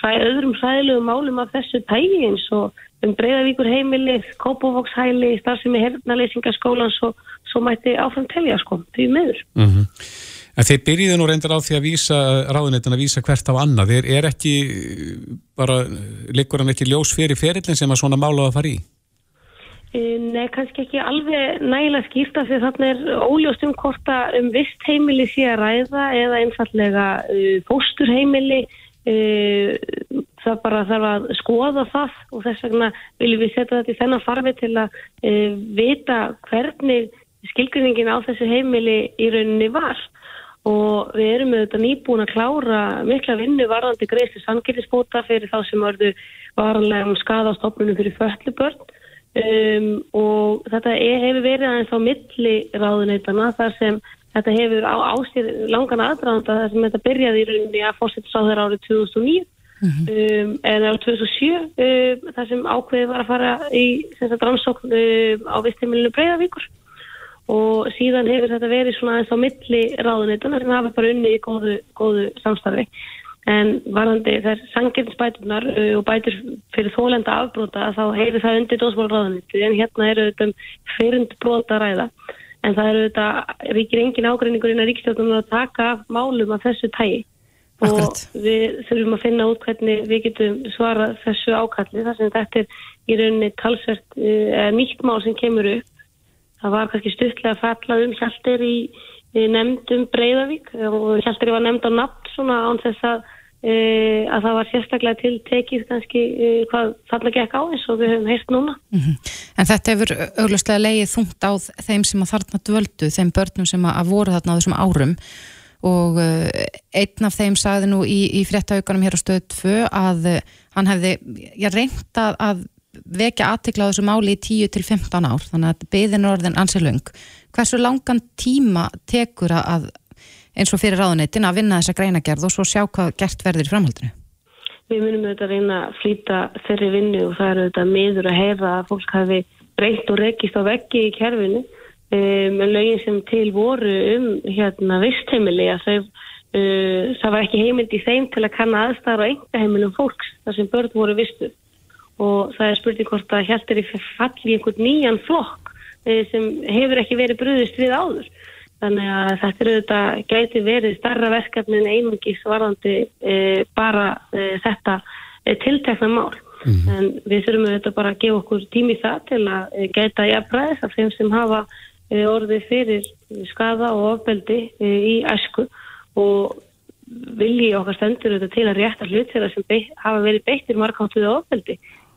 öðrum hræðilegum málum af þessu tægi eins og um breyðavíkur heimilið, kópavókshæli, starfsemi hernaleysingaskólan svo, svo mætti áfram telja sko, því meður. Mm -hmm. En þeir byrjiðu nú reyndar á því að vísa, ráðunetin að vísa hvert á annað. Er, er ekki bara, liggur hann ekki ljós fyrir ferillin sem að svona mála að fara í? E, nei, kannski ekki alveg nægilega skýrta því þannig er óljóst um hvort að um vist heimili sé að ræða eða einfallega uh, fósturheimili uh, það bara þarf að skoða það og þess vegna viljum við setja þetta í þennan farfi til að vita hvernig skilgrinningin á þessu heimili í rauninni var og við erum auðvitað nýbúin að klára mikla vinnu varðandi greiðsli sannkynningsbóta fyrir þá sem verður varanlega um skadastofnunum fyrir föllubörn um, og þetta er, hefur verið aðeins á milli ráðuneytana þar sem þetta hefur á, á sér langan aðdraðanda þar sem þetta byrjaði í rauninni að fórsetja sá þeirra árið 2009 Mm -hmm. um, en á 2007 um, þar sem ákveði var að fara í rannsókn um, á vistheimilinu Breiðavíkur og síðan hefur þetta verið svona eins á milli ráðunituna sem hafa bara unni í góðu, góðu samstarfi. En varðandi þær sanginsbætunar og bætur fyrir þólenda afbróta þá hefur það undir dósmálráðunitu en hérna eru þetta fyrnd bróta ræða. En það eru þetta ríkir engin ágreiningur innan ríkstjóðnum að taka málum af þessu tægi Akkurat. og við þurfum að finna út hvernig við getum svarað þessu ákalli þar sem þetta er í rauninni talsvert nýtt mál sem kemur upp það var kannski stuttlega fallað um Hjaltir í, í nefndum Breiðavík og Hjaltir var nefnd á nafn svona án þess að, uh, að það var sérstaklega til tekið kannski uh, hvað þarna gekk á eins og við höfum heist núna mm -hmm. En þetta hefur auglustlega leið þungt á þeim sem að þarna dvöldu, þeim börnum sem að voru þarna á þessum árum og uh, einn af þeim sagði nú í, í fréttaukanum hér á stöðu 2 að uh, hann hefði reynda að vekja aðtikla á þessu máli í 10-15 ár þannig að beðin orðin ansilung hversu langan tíma tekur að eins og fyrir ráðuneytin að vinna þessa greinagerð og svo sjá hvað gert verður í framhaldinu? Við munum auðvitað reyna að flýta þeirri vinnu og það eru auðvitað miður að heyra að fólk hafi reynt og rekist á veggi í kerfinu. Um, lögin sem til voru um hérna vistheimili að þau uh, það var ekki heimild í þeim til að kanna aðstæðar á enga heimilum fólks þar sem börn voru vistu og það er spurning hvort að heldur í fall í einhvern nýjan flokk uh, sem hefur ekki verið bröðist við áður. Þannig að þetta eru þetta gæti verið starra verkefni en einungis varðandi uh, bara uh, þetta uh, tiltekna mál. Mm -hmm. en við þurfum auðvitað bara að gefa okkur tími það til að gæta jafnbræðis af þeim sem hafa Eh, orði fyrir skaða og ofbeldi eh, í æsku. Og vilji okkar stendur auðvitað til að rétta hlut þeirra sem hafa verið beittir markáttuði ofbeldi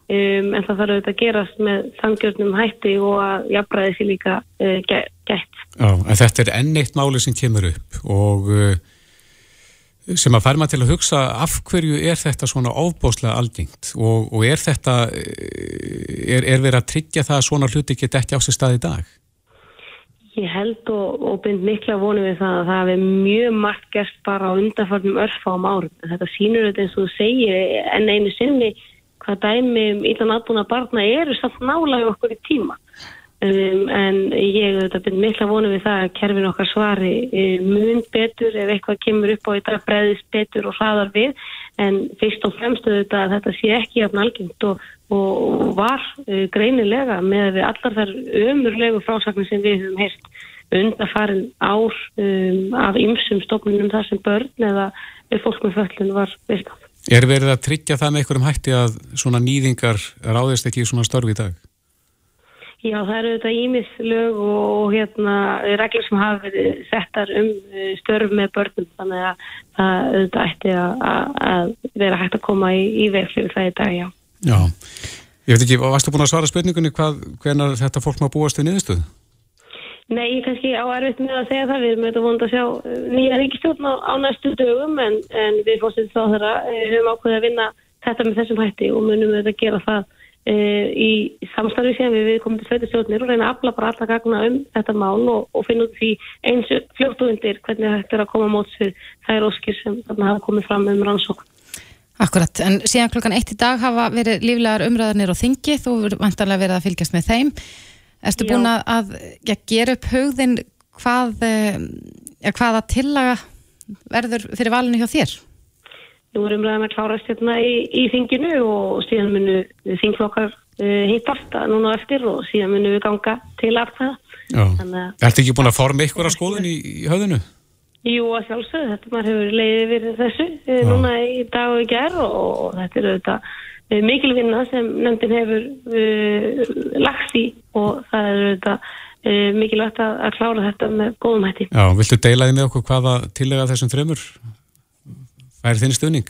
um, en það þarf auðvitað að gerast með samgjörnum hætti og að jafnbræði sér líka uh, gætt. Já, en þetta er enn eitt máli sem kemur upp og uh, sem að fær maður til að hugsa af hverju er þetta svona ofbóslega aldingt og, og er þetta er, er verið að tryggja það að svona hluti geta ekki á sér stað í dag? Ég held og, og bind mikla vonu við það að það hefur mjög margt gerst bara á undanfarnum örfám árum. Þetta sínur þetta eins og þú segir en einu sinni hvað dæmi um ílan aðbúna barna eru samt nálega okkur í tíma. Um, en ég bind mikla vonu við það að kerfin okkar svari um, mun betur ef eitthvað kemur upp á þetta breyðist betur og hraðar við en fyrst og fremstu þetta að þetta sé ekki jafn algengt og, og var uh, greinilega með allar þar ömurlegu frásagnir sem við höfum heist undarfarin ár um, af ymsum stofnunum þar sem börn eða fólk með föllun var vistað. Er verið að tryggja það með einhverjum hætti að svona nýðingar ráðist ekki í svona störfi í dag? Já, það eru þetta ímislög og hérna reglur sem hafa verið settar um uh, störf með börnum þannig að það ætti að, að vera hægt að koma í, í fyrir það í dag, já. Já, ég veit ekki, varstu búin að svara spurningunni hvað, hvernar þetta fólk má búast við niðurstöðu? Nei, ég kannski á erfitt með að segja það, við erum auðvitað vonið að sjá uh, nýja ríkistjórn á, á næstu dögum en, en við fórstuðum þá þeirra, við höfum ákveðið að vinna þetta með þessum hætti og munum auðvitað að gera það uh, í samstarfi sem við við komum til sveitastjórnir og reyna að afla bara alla gagna um þetta mál og, og finna út því eins fljóttu undir hvernig þetta er að koma móts við þær óskir sem þarna hafa komið fram um rannsókn. Akkurat, en síðan klokkan eitt í dag hafa verið líflegar umræðanir á þingi, þú verður vantarlega verið að fylgjast með þeim. Erstu Já. búin að, að ja, gera upp hugðin hvað, eh, ja, hvaða tillaga verður fyrir valinu hjá þér? Nú er umræðan að klárast hérna í, í þinginu og síðan munu þingflokkar uh, hittast núna eftir og síðan munu við ganga til aftæða. Já. Ertu ekki búin að forma ykkur að skoðun í, í höfðinu? Jú, að sjálfsögðu, þetta maður hefur leiðið yfir þessu uh, núna í dag og í gerð og, og þetta er auðvitað uh, mikil vinna sem nefndin hefur uh, lagst í og það er auðvitað uh, mikilvægt að, að klára þetta með góðum hætti. Já, viltu deila því með okkur hvaða tillega þessum þremur fær þinn stuðning?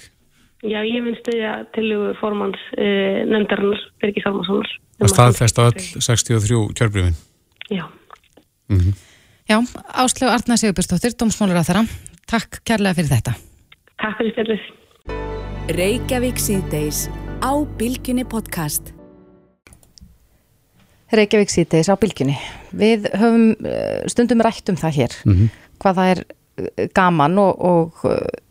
Já, ég mun stuðja tilugu formans uh, nefndarinnar, Birgir Salmarssonar. Það staðfesta öll 63 kjörbrifin. Já, Já, Áslögu Arna Sigurbjörnsdóttir, dómsmálur á þeirra. Takk kærlega fyrir þetta. takk fyrir stjórnlega. Á Bilginni podcast. Reykjavík síðdeis á bylgjunni. Við höfum eh, stundum rætt um það hér, hvað það er eh, gaman og, og eh,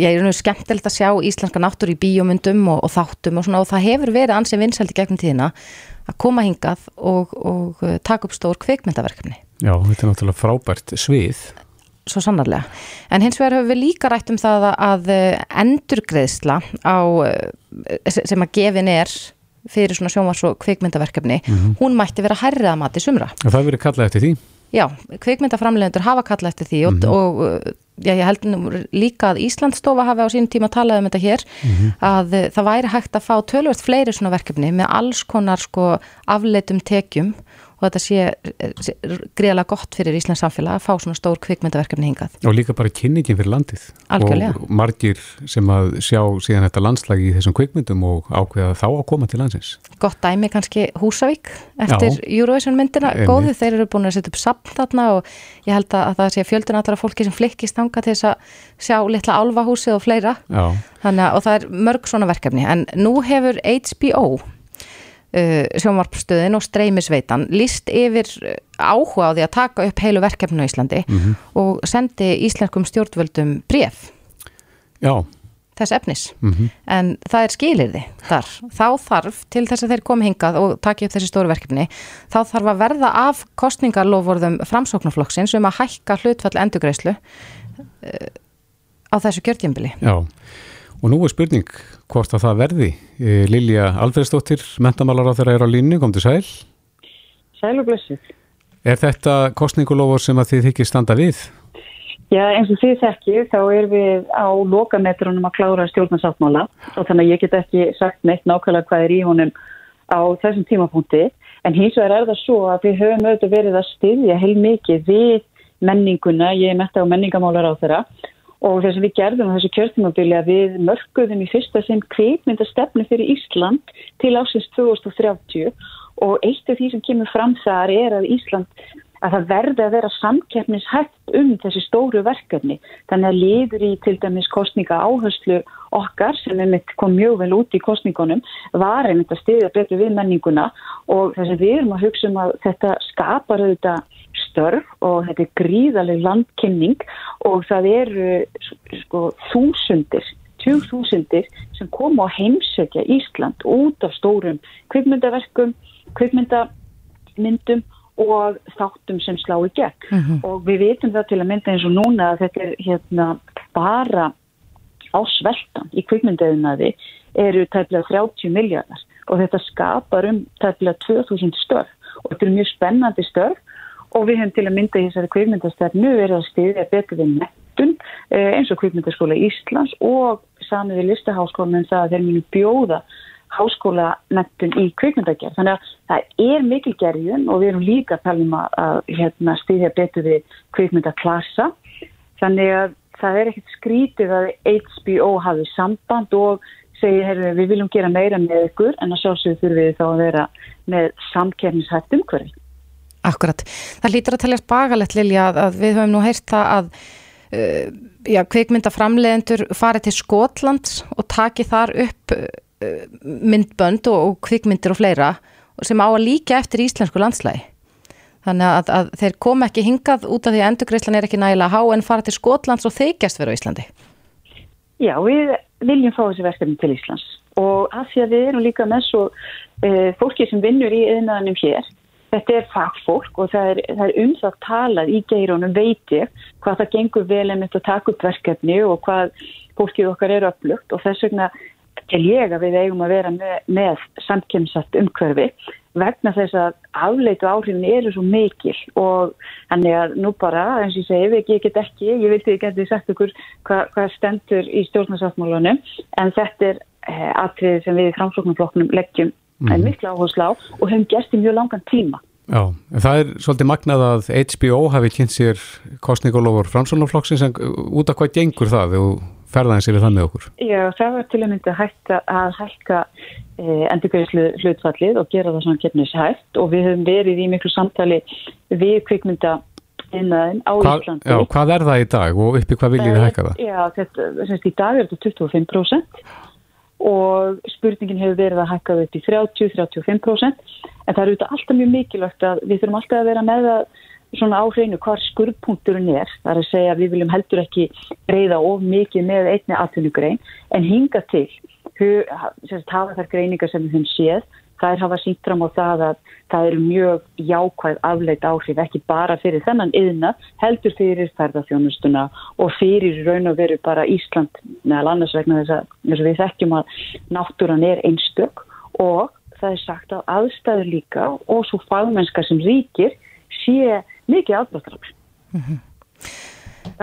ég er nú skemmtilegt að sjá íslenska náttúr í bíómyndum og, og þáttum og svona og það hefur verið ansið vinsældi gegnum tíðina að koma hingað og, og taka upp stór kvikmyndaverkefni. Já, þetta er náttúrulega frábært svið. Svo sannarlega. En hins vegar höfum við líka rætt um það að eh, endurgreðsla á, eh, sem að gefin er fyrir svona sjónvars og kvikmyndaverkefni, hún mætti vera hærrið að mati sumra. Það hefur verið kallað eftir því. Já, kvikmyndaframlegendur hafa kallað eftir því og, og uh, já, ég held líka að Íslandsstofa hafi á sínum tíma talað um þetta hér að uh, það væri hægt að fá tölvöld fleiri svona verkefni með alls konar sko afleitum tekjum og þetta sé, sé greiðlega gott fyrir Íslands samfélag að fá svona stór kvikmyndaverkefni hingað. Og líka bara kynningin fyrir landið. Algjörlega. Og margir sem að sjá síðan þetta landslag í þessum kvikmyndum og ákveða þá að koma til landsins. Gott dæmi kannski Húsavík eftir. Eurovision myndina, góðu, þeir eru búin að setja upp sapn þarna og ég held að, að það sé fjöldin allra fólki sem flikkist þanga til þess að sjá litla álfahúsið og fleira Já, Þannig að það er mörg svona verkefni en nú hefur HBO uh, sjónvarpstöðin og streymisveitan líst yfir uh, áhuga á því að taka upp heilu verkefni á Íslandi og sendi íslenskum stjórnvöldum bref já, þess efnis. En það er skilirði þar. Þá þarf til þess að þeir komi hingað og taki upp þessi stóru verkefni þá þarf að verða af kostningarlofvorðum framsóknarflokksins um að hækka hlutfall endugreislu uh, á þessu kjörtjembili já. Og nú er spurning hvort að það verði. Eh, Lilja Alfredsdóttir, mentamálar á þeirra er á línu, kom til sæl. Sæl og blessuð. Er þetta kostningulofur sem að þið þykir standa við? Já, eins og þið þekkið, þá erum við á lokametrunum að klára stjórnarsáttmála og þannig að ég get ekki sagt neitt nákvæmlega hvað er í honum á þessum tímapunkti. En hins vegar er það svo að við höfum auðvitað verið að styðja heil mikið við menninguna, ég er metta á menningamálar á þeirra og þess að við gerðum á þessu kjörtímabili að við mörguðum í fyrsta sinn kvikmyndastefnu fyrir Ísland til ásins 2030 og eitt af því sem kemur fram þar er að Ísland að það verði að vera samkeppnishætt um þessi stóru verkefni. Þannig að liður í til dæmis kostninga áherslu okkar sem kom mjög vel út í kostningunum var einmitt að stiðja betur við menninguna og þess að við erum að hugsa um að þetta skapar auðvitað störf og þetta er gríðaleg landkynning og það eru sko þúsundir, tjúg þúsundir sem koma að heimsökja Ísland út af stórum kvikmyndaverkum, kvikmyndamyndum og þáttum sem slá í gegn. Og við vitum það til að mynda eins og núna að þetta er hérna bara á sveltan í kvikmyndaðinaði eru tæplega 30 miljardar og þetta skapar um tæplega 2000 störf og þetta er mjög spennandi störf og við hefum til að mynda í þessari kvikmyndastefnu verið að stiðja betur við nettun eins og kvikmyndaskóla Íslands og samið við listaháskólanum það að þeir munu bjóða háskólanettun í kvikmyndagerð. Þannig að það er mikil gerjun og við erum líka að tala um að, hérna, stiðja betur við kvikmyndaklassa. Þannig að það er ekkert skrítið að HBO hafi samband og segir, heyrðu, við viljum gera meira með ykkur en að sjálfsögðu þurfum við þá að vera með samkernishætt umhverfi. Akkurat. Það lítur að teljast bagalett Lilja að, við höfum nú heyrt það að uh, já, kvikmyndaframlegendur farið til Skotlands og taki þar upp uh, myndbönd og, og kvikmyndir og fleira sem á að líka eftir íslensku landslægi þannig að, að þeir kom ekki hingað út af því að endurgreislan er ekki nægilega há en fara til Skotlands og þykjast vera á Íslandi. Já, við viljum fá þessi verkefni til Íslands. Og að því að við erum líka með svo uh, fólki sem vinnur í eðnaðanum hér þetta er fagfólk og það er, það er umsagt talað í geirónum veitir hvað það gengur vel einmitt að taka upp verkefni og hvað fólkið okkar eru upplugt og þess vegna til ég að við eigum að vera með, með samkemsatt umhverfi vegna þess að afleitu áhrifin eru svo mikil og þannig að nú bara, eins og ég segi, ég get ekki, ég vilti ekki að þið sagt okkur hvað, hvað stendur í stjórnarsáttmálunum en þetta er eh, atriði sem við í framsóknumflokknum leggjum mm. en miklu áherslu á og hefum gert í mjög langan tíma. Já, en það er svolítið magnað að HBO hafi kynnt sér kostningólofur framsóknumflokksins en út af hvað gengur það og ferðaðins yfir það með okkur? Já, það var til að mynda að hækka eh, endurgæðislu hlutfallið og gera það svona gefnis hægt og við höfum verið í miklu samtali við kvikmynda innan á Íslandi. Já, hvað er það í dag og uppi hvað viljið þið hækka það? Já, þetta, semst í dag er þetta 25% og spurningin hefur verið að hækka upp í 30-35% en það eru þetta alltaf mjög mikilvægt að við þurfum alltaf að vera með það svona á hreinu hvar skurðpunkturinn er. Það er að segja að við viljum heldur ekki reyða of mikið með einni atvinnugrein. En hinga til hafa þær greiningar sem við höfum séð það er hafa sínt fram á það að það eru mjög jákvæð afleit áhrif ekki bara fyrir þennan yðna heldur fyrir ferðarþjónustuna og fyrir raun og veru bara Ísland meðal annars vegna þess að við þekkjum að náttúran er einstök og það er sagt að aðstæður líka og svo fagmennskar sem ríkir sé mikið aðbrottarafl. Mm -hmm.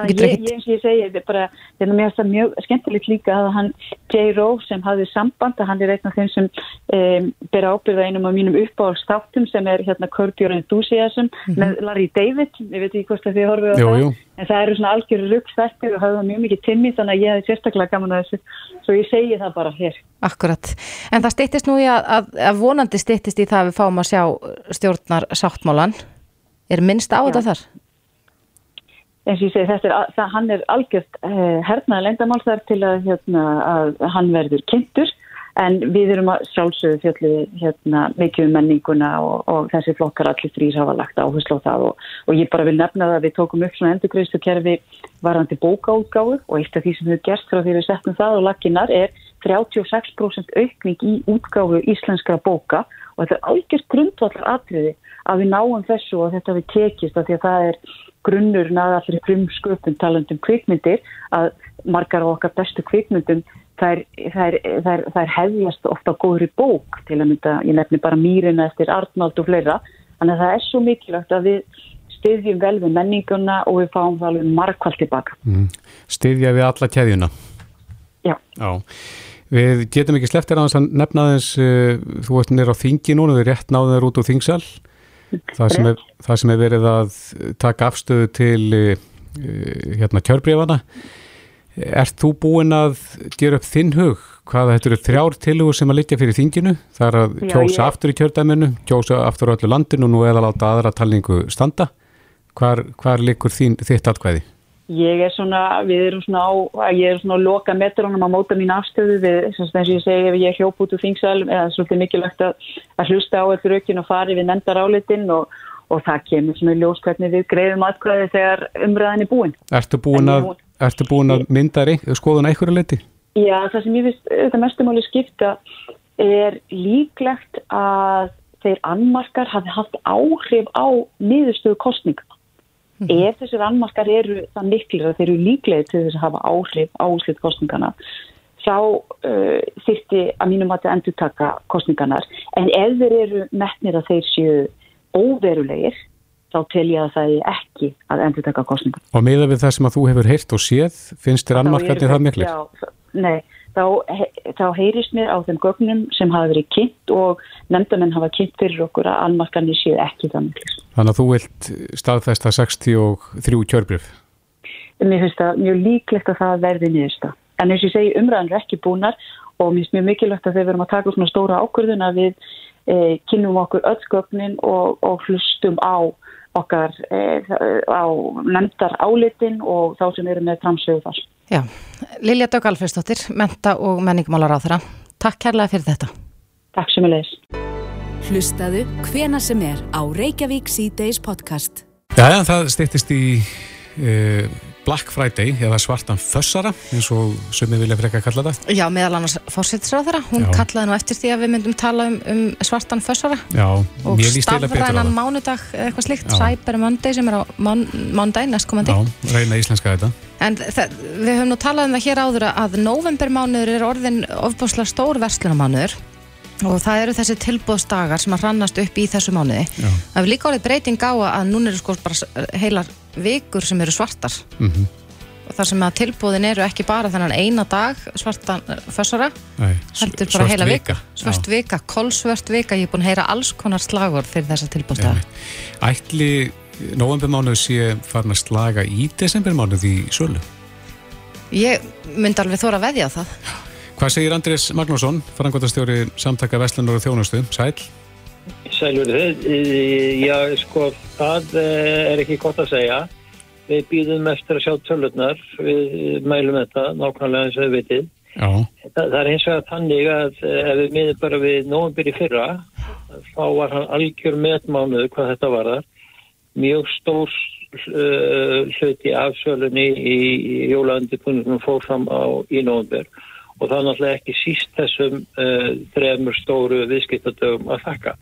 Ég, ég, eins og ég segi, þetta er bara, þetta er mjög, mjög skemmtilegt líka að hann, J. Rowe sem hafði samband, að hann er einn af þeim sem um, ber ábyrða einum af mínum uppáhaldstáttum sem er hérna Curb Enthusiasm mm -hmm. með Larry David, ég veit ekki hvort að þið horfið á jú, það, jú. en það eru svona algjörðu ruggstættir og hafði það mjög mikið timmi þannig að ég hefði sérstaklega gaman að þessu, svo ég segi það bara hér. Akkurat, en það stýttist nú í að, að, að vonandi stýttist í það að við fáum að sjá stjórnar sáttmálan Er minnst á þetta þar? Eins og ég segi þetta er, það, hann er algjört eh, hernaða lendamál þar til að, hérna, að hann verður kynntur. En við erum að sjálfsögðu fjallu hérna, mikið um menninguna og, og þessi flokkar allir þrýs hafa lagt áherslu á það. Og, og ég bara vil nefna það að við tókum upp svona endurgröðstu kerfi varandi bókaútgáðu og eitt af því sem við gerst frá því við settum það og laginnar er 36% aukning í útgáðu íslenskra bóka og þetta er algjört grundvallar atriði að við náum þessu og þetta við tekist að því að það er grunnur naða fyrir krumsköpun talandum kvikmyndir að margar á okkar bestu kvikmyndum þær, þær, þær, þær hefjast ofta góðri bók til að mynda, ég nefni bara mýrina eftir Arnald og fleira, þannig að það er svo mikilvægt að við styðjum vel við menninguna og við fáum það alveg margkvælt tilbaka. Mm. Styðja við alla kæðjuna? Já. Já. Við getum ekki sleftir að nefna þess, uh, þú ert nýra á þingi núna, við rétt náðum þér út úr þingsal það sem, er, það sem er verið að taka afstöðu til uh, hérna kjörbreyfana Er þú búin að gera upp þinn hug? Hvaða þetta eru þrjár tilugur sem að litja fyrir þinginu? Það er að kjósa Já, aftur í kjördæminu, kjósa aftur á öllu landinu og nú eða láta aðra talningu standa. Hvar, hvar likur þín, þitt allkvæði? Ég er svona, við erum svona á, ég er svona að loka metrónum að móta mín afstöðu við, sem ég segi, ef ég hljóp út úr þingsal, eða svolítið mikilvægt að, að hlusta á eitthvað rökin og fari við nefndar álitin og, og það kemur svona ljós hvernig við greiðum aðkvæði þegar umræðin er búin. Ertu búin að, ertu búin að mynda skoðun eitthvað leiti? Já, það sem ég finnst, þetta mestumáli skipta er líklegt að þeir annmarkar hafi haft áhrif á niðurstöðu kostninga. Mm -hmm. Ef þessir annmarkar eru það miklir að þeir eru líklega til þess að hafa áhrif á úslit kostningana þá uh, þyrti að mínum að þetta endur taka kostninganar en ef þeir eru metnir að þeir séu óverulegir þá tel ég að það er ekki að endur taka kostningar. Og meða við það sem að þú hefur heyrt og séð, finnst þér annmarkandi það miklir? Já, nei, þá, þá heyrist mér á þeim gögnum sem hafa verið kynnt og nefndamenn hafa kynnt fyrir okkur að annmarkandi séu ekki miklir. Þannig að þú vilt staðfesta 63 kjörbrif? Mér finnst það mjög líklegt að það verði nýðusta. En eins og ég segi umræðan er ekki búnar og mér finnst mjög mikilvægt að þeir verum að taka svona stóra ákvörðun að við eh, kynum okkur öll gögnin og, og hlustum á okkar eh, á nefndar álitin og þá sem eru með framsögu þar. Já, Lilja Dögg Alfredsdóttir, menta og menningumálar á þeirra. Takk kærlega fyrir þetta. Takk sem er leiðis. Hlustaðu hvena sem er á Reykjavík C-Days podcast. Já, það stýttist í uh, Black Friday eða svartan fössara eins og sumið vilja freka kalla þetta. Já, meðal annars fórsettisráð Hún Já. kallaði nú eftir því að við myndum tala um, um svartan fössara Já, og stafrænan það. mánudag, eða eitthvað slíkt. Cyber Monday sem er á mán, mánudag næstkomandi. Já, reyna íslenska þetta. En það, við höfum nú talað um það hér áður að novembermánuður er orðin ofbúslega stór verslunamánuður og það eru þessi tilbúðsdagar sem að rannast upp í þessu mánuði. Já. Það er líka orðið breyting á að núna eru sko bara heilar vikur sem eru svartar Mm og þar sem að tilbúðin eru ekki bara þennan eina dag svartan eh, fössara heldur bara heila vika, vika. svört Já. vika, kolsvört vika ég er búin að heyra alls konar slagur fyrir þessa tilbúðsdagar Ætli novembermánuð sé farin að slaga í desembermánuð í sölu. ég myndi alveg þóra að veðja það Hvað segir Andrés Magnússon, frangotastjóri samtaka Vestlunar og Þjónustu, sæl? Sælur þið, já sko það eh, er ekki gott að segja. Við býðum eftir að sjá tölurnar, við mælum þetta nákvæmlega eins og við vitið. Það, það er eins og að þannig að eh, ef við miðum bara við nógumbir í fyrra, þá var hann algjör metmánuð hvað þetta var þar. Mjög stór uh, hluti af sölunni í, jólaundikunum fór fram á í nógumbir og það er náttúrulega ekki síst þessum uh, þremur stóru viðskiptadögum að þakka.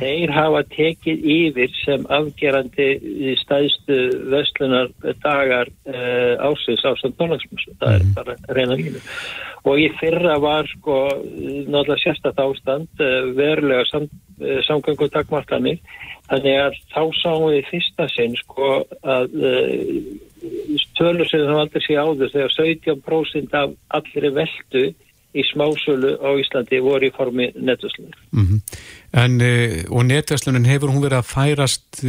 Þeir hafa tekið yfir sem afgerandi í stæðstu vestlunar dagar uh, ásins ástand tónlagsmjössu. Það er bara reyna línu. Og í fyrra var sko náttúrulega sérstætt ástand, uh, verulega sam, uh, samgöngu takmarkanir. Þannig að þá sáum við í fyrsta sinn sko að uh, tölur sem það aldrei sé áður þegar 17% af allri veldu í smásölu á Íslandi voru í formi netvæslunar. mm en uh, og netverslunin hefur hún verið að færast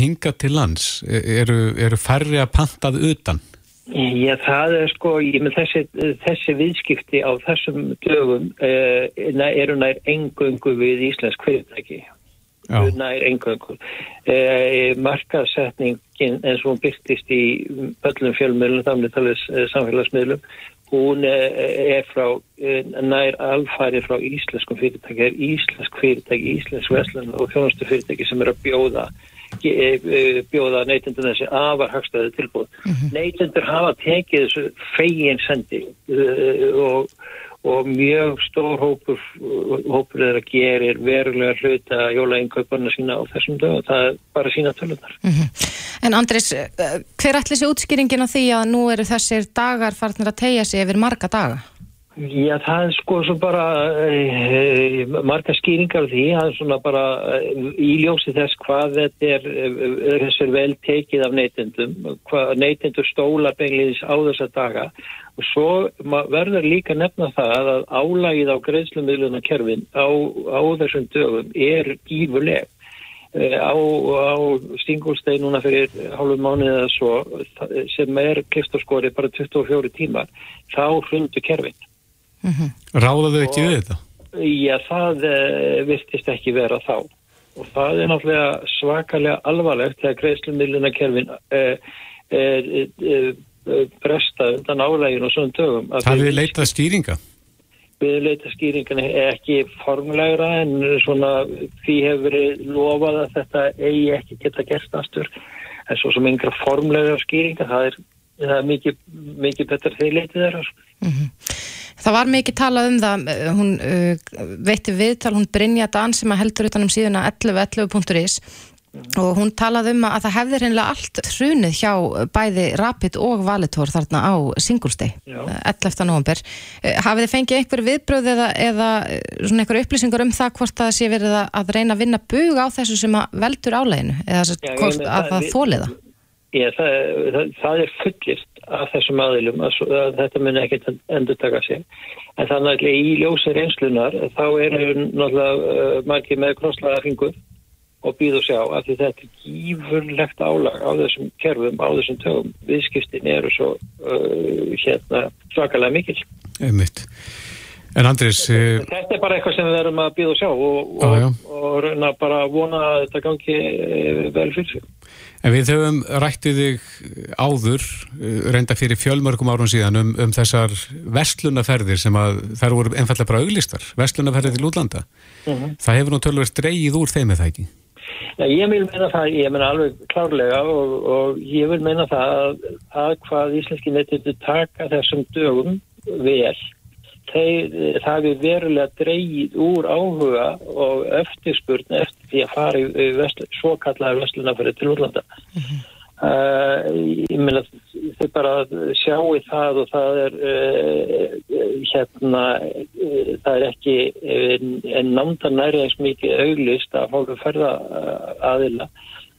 hinga til lands? E- Eru, eru færri að pantað utan? Já, það er sko, ég með þessi, þessi viðskipti á þessum dögum uh, eru nær engöngu við íslensk fyrirtæki. Já. Nær engöngu. Uh, markaðsetningin eins og hún byrtist í öllum fjölmiðlum, þannig talið uh, samfélagsmiðlum, hún er frá, nær alfæri frá íslenskum fyrirtæki, er íslensk fyrirtæki, íslensk veslun og þjónustu fyrirtæki sem er að bjóða eh, bjóða neytendur þessi afar hagstæði tilbúð. Neytendur hafa tekið þessu fegin sendi uh, og, og mjög stór hópur, hópur þeirra gerir verulega hluta jólainnkauparna sína á þessum dögum. Það er bara sína tölunar. En Andris, eh, hver ætli sé útskýringin á því að nú eru þessir dagar farnir að tegja sig yfir marga daga? Já, það er sko svo bara e, marga skýringar því, það er svona bara e, í ljósi þess hvað þetta er, e, þess er vel tekið af neytendum, neytendur stóla beinliðis á þessa daga og svo verður líka nefna það að álagið á greiðslumiluna kerfin á, á þessum dögum er gífurleg. Eh, á, á Stingulstein núna fyrir hálfum mánuðið eða svo sem er kliftarskori bara 24 tímar þá hrundu kerfin. Ráða þau ekki við þetta? Já, það uh, virtist ekki vera þá og það er náttúrulega svakalega alvarlegt þegar greiðslumillina kerfin uh, uh, uh, bresta undan álægin og svona dögum. að Það við- leitað skýringa? við leita skýringan ekki formlegra en svona því hefur lofað að þetta eigi ekki geta gerst aftur en svo sem yngra formlegra skýringa það er, það er mikið, mikið betur þegar leitið þeirra sko. Það var mikið talað um það, eh, hún uh, veitti viðtal, hún Brynja Dan sem að heldur utan um síðuna 11.11.is og hún talaði um að það hefði reynilega allt hrunið hjá bæði Rapid og Valitor þarna á Singulstay, Já. 11. november. Eh, Hafið þið fengið einhver viðbröð eða, eða eh, svona einhver upplýsingar um það hvort það sé verið að, að reyna að vinna bug á þessu sem að veldur áleginu eða Já, meina, að það- það þóli það? Það, það, er fullist af þessum aðilum að, að þetta muni ekkert endur taka sig. En þannig að í ljósi reynslunar þá eru náttúrulega uh, margir með krosslaða fingur og býð og sjá að þetta er gífurlegt álag á þessum kerfum, á þessum tögum. Viðskiptin eru svo uh, hérna svakalega mikil. Einmitt. En Andris... Uh, þetta er bara eitthvað sem við erum að býða og sjá og, og, og reyna bara vona að þetta gangi eh, vel fyrir sig. En við höfum rættið þig áður, uh, reynda fyrir fjölmörgum árum síðan um, um þessar vestlunaferðir sem að þær voru einfallega bara auglistar, vestlunaferðir til útlanda. Mhm. Það hefur nú tölverst dreigið úr þeim eða ekki? Já, ég vil meina það, ég meina alveg klárlega og, og ég vil meina það að, að hvað íslenski nettindu taka þessum dögum vel þeir, það við verulega dreigið úr áhuga og eftirspurn eftir því að fara í vesl, svo kallar vestlunafæri til útlanda. Uh, ég meina þau bara sjáu það og það er uh, hérna uh, það er ekki en námda næri eins mikið auglist að fólku ferða aðila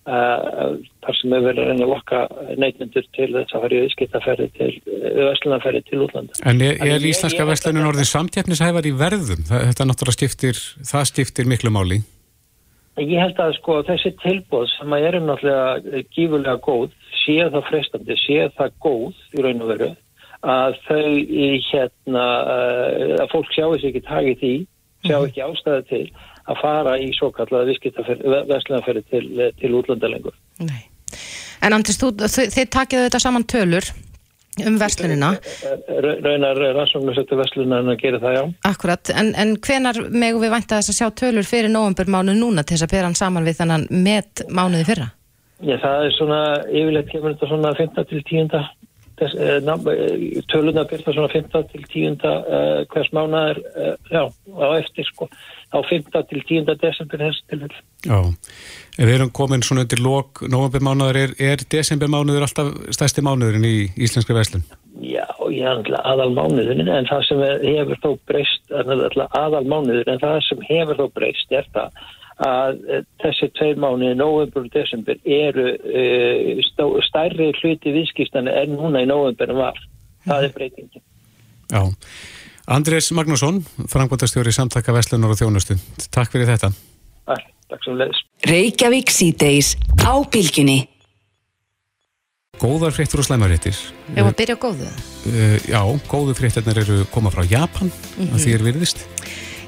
þar sem er verið að reyna að lokka neytendur til þess að fara í viðskiptaferði til vestlunarferði til útlanda. En er, er íslenska vestlunin orðin samtjafnishæfar í verðum? Þetta náttúrulega skiptir, það skiptir miklu máli. Ég held að sko þessi tilbóð sem að eru náttúrulega gífurlega góð, séu það frestandi, séu það góð í raun og veru, að þau í hérna, að fólk sjáu sér ekki takið því, sjáu ekki ástæði til að fara í svo kallaða vestlunarferði til, til útlanda lengur. Nei. En Andris, þú, þið takið þetta saman tölur um verslunina. Raunar rannsóknarsöktu verslunarinn að gera það, já. Akkurat, en, en hvenar megu við vænta þess að sjá tölur fyrir nóvembermánu núna til þess að bera hann saman við þannan met mánuði fyrra? Já, það er svona, yfirleitt kemur þetta svona 15 til 10. Töluna byrta svona 15 til 10. Uh, hvers mánuðar, uh, já, á eftir sko, á 15 til 10. desember þessi tilfell. Já, við erum komin svona undir lok novembermánuður, er, er desembermánuður alltaf stærsti mánuðurinn í íslenska veslun? Já, ég er alltaf aðal mánuðurinn en það sem hefur þó breyst, aðal mánuður en það sem hefur þó breyst er það að þessi tveir mánuði, november og desember, eru uh, stærri hluti viðskiptana en núna í november en var. Það er breytingin. Já. Andrés Magnússon, frangvöldastjóri samtaka Vestlunar og Þjónustu. Takk fyrir þetta. Takk, takk sem leiðis. Reykjavík síðdeis á bylginni. Góðar fréttur og slæmaréttir. Ef að byrja á góðu? Uh, já, góðu fréttirnar eru koma frá Japan, mm -hmm. að því er virðist.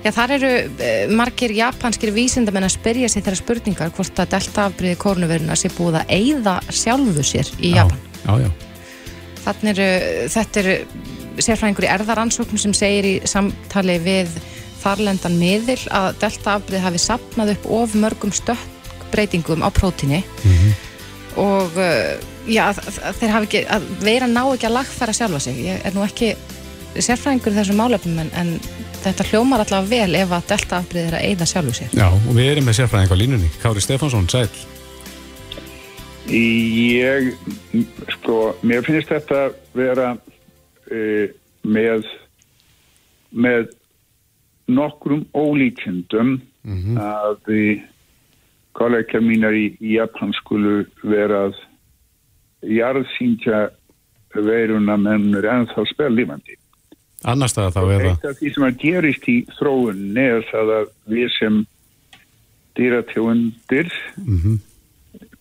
Já, þar eru uh, margir japanskir vísindamenn að spyrja sér þeirra spurningar hvort að deltaafbríði kórnuveruna sé búið að eigða sjálfu sér í Japan. Já, já. Þannig eru, þetta eru sérfræðingur í erðaransóknum sem segir í samtali við þarlendan miðil að deltaafbríði hafi sapnað upp of mörgum stökkbreytingum á prótini mm -hmm. og uh, já, þeir hafi ekki, að vera ná ekki að lagfæra sjálfa sig. Ég er nú ekki sérfræðingur þessum málefnum en, en þetta hljómar allavega vel ef að deltaafbríði er að eigða sjálfu sér. Já, og við erum með sérfræðing á línunni. Kári Stefánsson, sæl. Ég, sko, mér finnst þetta vera uh, með með nokkrum ólíkjendum mm -hmm. að kollega mínar í Japan skulu vera að jarðsýntja veiruna mennur ennþá spellífandi. Annars það þá eða? Eitt af því sem að gerist í þróun er það að við sem dýratjóundir mm -hmm.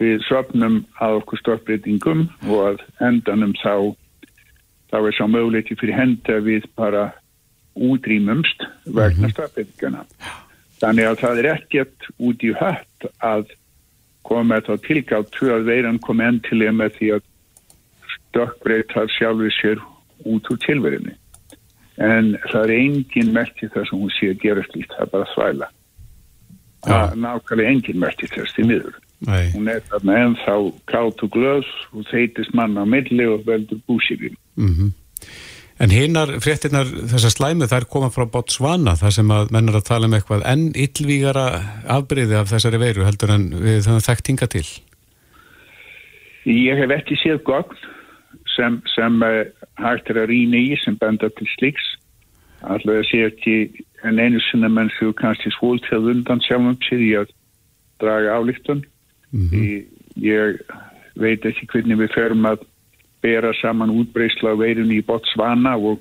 við svapnum að okkur stórbreytingum og að endanum þá þá er svo möguleiti fyrir henda við bara útrýmumst vegna mm -hmm. stafnbyggana. Þannig að það er ekkert út í hött að koma þetta tilgátt til að veiran kom enn til ég með því að stökkbreytar sjálfur sér út úr tilverinu. En það er engin merti þar sem hún sé að gera slíkt, það er bara þvæla. Það er nákvæmlega engin merti þess til miður. Nei. Hún er þarna ennþá kátt og glöðs og þeitist mann á milli og veldur búsífin. Mm -hmm. En hinnar fréttinnar þessar slæmu þær koma frá Botswana þar sem að menn er að tala um eitthvað enn yllvígara afbreyði af þessari veiru heldur en við þau þekkt hinga til. Ég hef ekki séð gogn sem, sem uh, hægt er að rýna í sem benda til sliks. Alltaf að sé ekki en einu sinna menn þú kannski svólt til undan sjálfum sér í að draga álíktun. Mm -hmm. Ég veit ekki hvernig við ferum að bera saman útbreysla veirunni í Botswana og,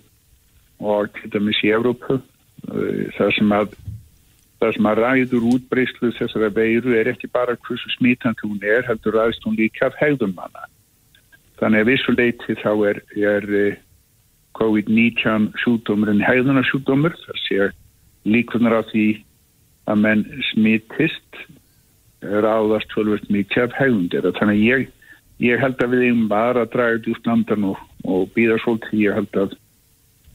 og til dæmis í Evrópu. Það sem að, það sem að ræður útbreyslu þessara veiru er ekki bara hversu smítandi hún er, heldur ræðist hún líka af hegðum manna. Þannig að vissuleiti þá er, er COVID-19 sjúkdómurinn hegðunarsjúkdómur þar sé líkunar á því að menn smittist ráðast tölvöld mikið af hegðundir þannig að ég, ég held að við erum bara að draga þetta úr standan og, og býða svolítið ég held að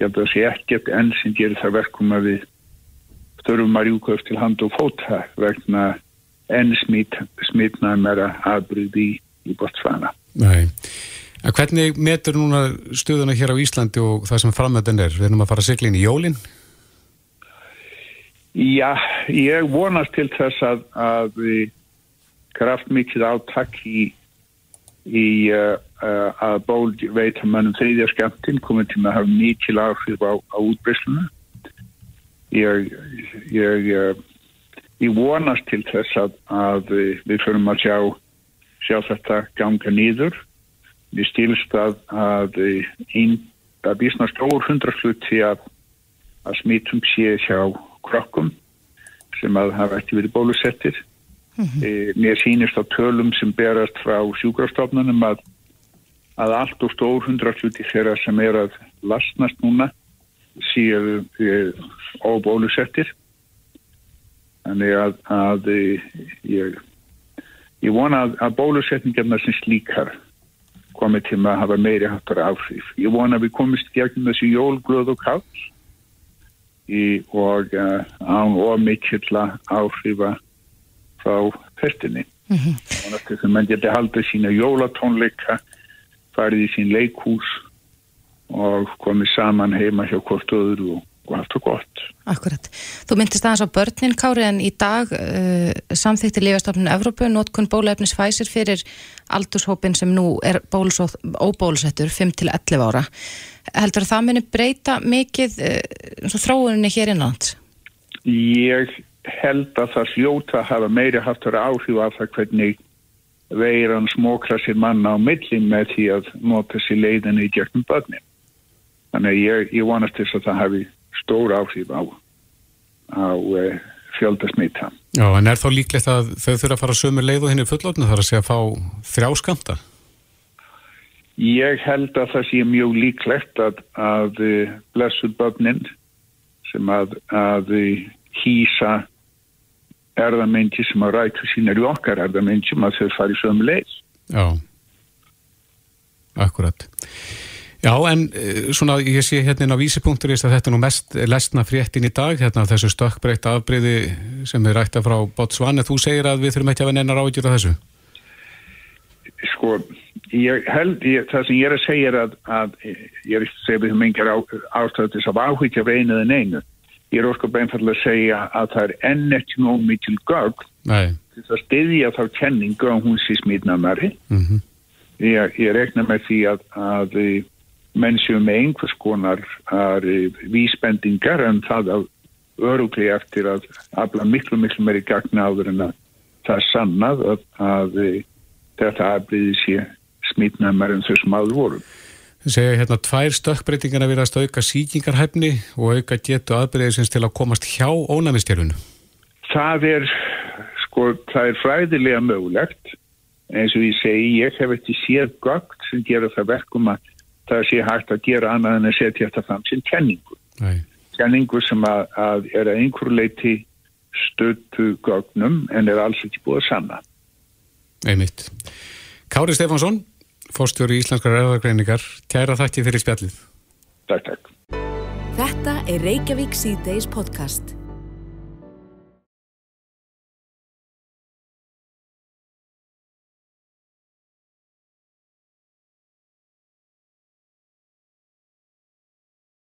það sé ekkert enn sem gerir það verkum að við þurfum að rjúka upp til hand og fóta vegna enn smitt, smittnæmera aðbryði í, í Botswana. Nei. En hvernig metur núna stuðuna hér á Íslandi og það sem framöðin er? Við erum að fara að sigla inn í jólinn? Já, ég vonast til þess að, að kraftmikið áttak í, í uh, uh, að ból veita mannum þriðja skemmtinn komið til að hafa mikil áhrif á, á útbreysluna. Ég, ég, uh, ég vonast til þess að, að við förum að sjá, sjá þetta ganga nýður. Við stílst að, að einn að bísna stór hundraflutti að, að smittum sé hjá krokkum sem að hafa ekki verið bólusettir. Mm -hmm. e, mér sínist á tölum sem berast frá sjúkrafstofnunum að, að allt og stór hundraflutti þeirra sem er að lasnast núna síðu e, óbólusettir. Þannig að, að e, ég, ég vona að, að bólusetningarna sem slíkar komið til að hafa meiri hattar áhrif. Ég vona að við komist gegnum þessu jólglöð og kátt í, og uh, án og mikill áhrifa frá festinni. Mm -hmm. þess að mann geti haldið sína jólatónleika, farið í sín leikhús og komið saman heima hjá hvort öðru og, og allt og gott. Akkurat. Þú myndist aðeins á börnin, Kári, en í dag uh, samþýtti Lífastofnun Evrópu notkun bólefnis fæsir fyrir aldurshópin sem nú er óbólusettur 5-11 ára heldur að það muni breyta mikið uh, þróuninni hér innanlands? Ég held að það sljóta hafa meiri haftur áhrif af það hvernig veiran smókra sér manna á millin með því að nota sér leiðinni í gegnum börnin. Þannig ég, ég vonast þess að það hafi stór áhrif á, á uh, fjöldasmita. Já, en er þá líklegt að þau þurfa að fara sömur leið og henni fullotna þar að segja að fá þrjá skamta? Ég held að það sé mjög líklegt að, að eh, blessuð börnin sem að, að hýsa erðamengi sem að rætu sínar í okkar erðamengi sem að þau fari sömu leið. Já, akkurat. Já, en eh, svona ég sé hérna á vísipunktur að þetta er nú mest lesna fréttin í dag, hérna þessu stökkbreyta afbreyði sem er rætta frá Botswana. Þú segir að við þurfum ekki að vera nennar ágjur á þessu? Sko, ég held, ég, það sem ég er að segja er að, að ég er að segja við um engar ástöðis af áhyggja við einu en einu. Ég er óskap einfallega að segja að það er enn ekki nóg mikil gögn til að styðja þá kenningu á hún sé smítnamari. Mm -hmm. Ég, ég rekna með því að, að mennsjum með einhvers konar vísbendingar en það að örugli eftir að afla miklu miklu meiri gagna áður en að það er sannað að, að þetta afbríði sé smítnæmar en þau sem áður voru. Þið segja hérna tvær stökkbreytingar að vera að auka síkingarhæfni og auka getu aðbríðisins til að komast hjá ónæmistjörfunu. Það er, sko, það er fræðilega mögulegt eins og ég segi, ég hef ekki séð gögt sem gera það verkum að það sé hægt að gera annað en að setja þetta fram sem kenningu. Nei. Kenningu sem að, að er að einhverju leiti stöttu gögnum en er alls ekki búið að sanna. Einmitt. Kári Stefánsson, fórstjóri Íslenskar erðargreiningar, kæra þakki fyrir spjallið. Takk, takk. Þetta er Reykjavík C-Days podcast.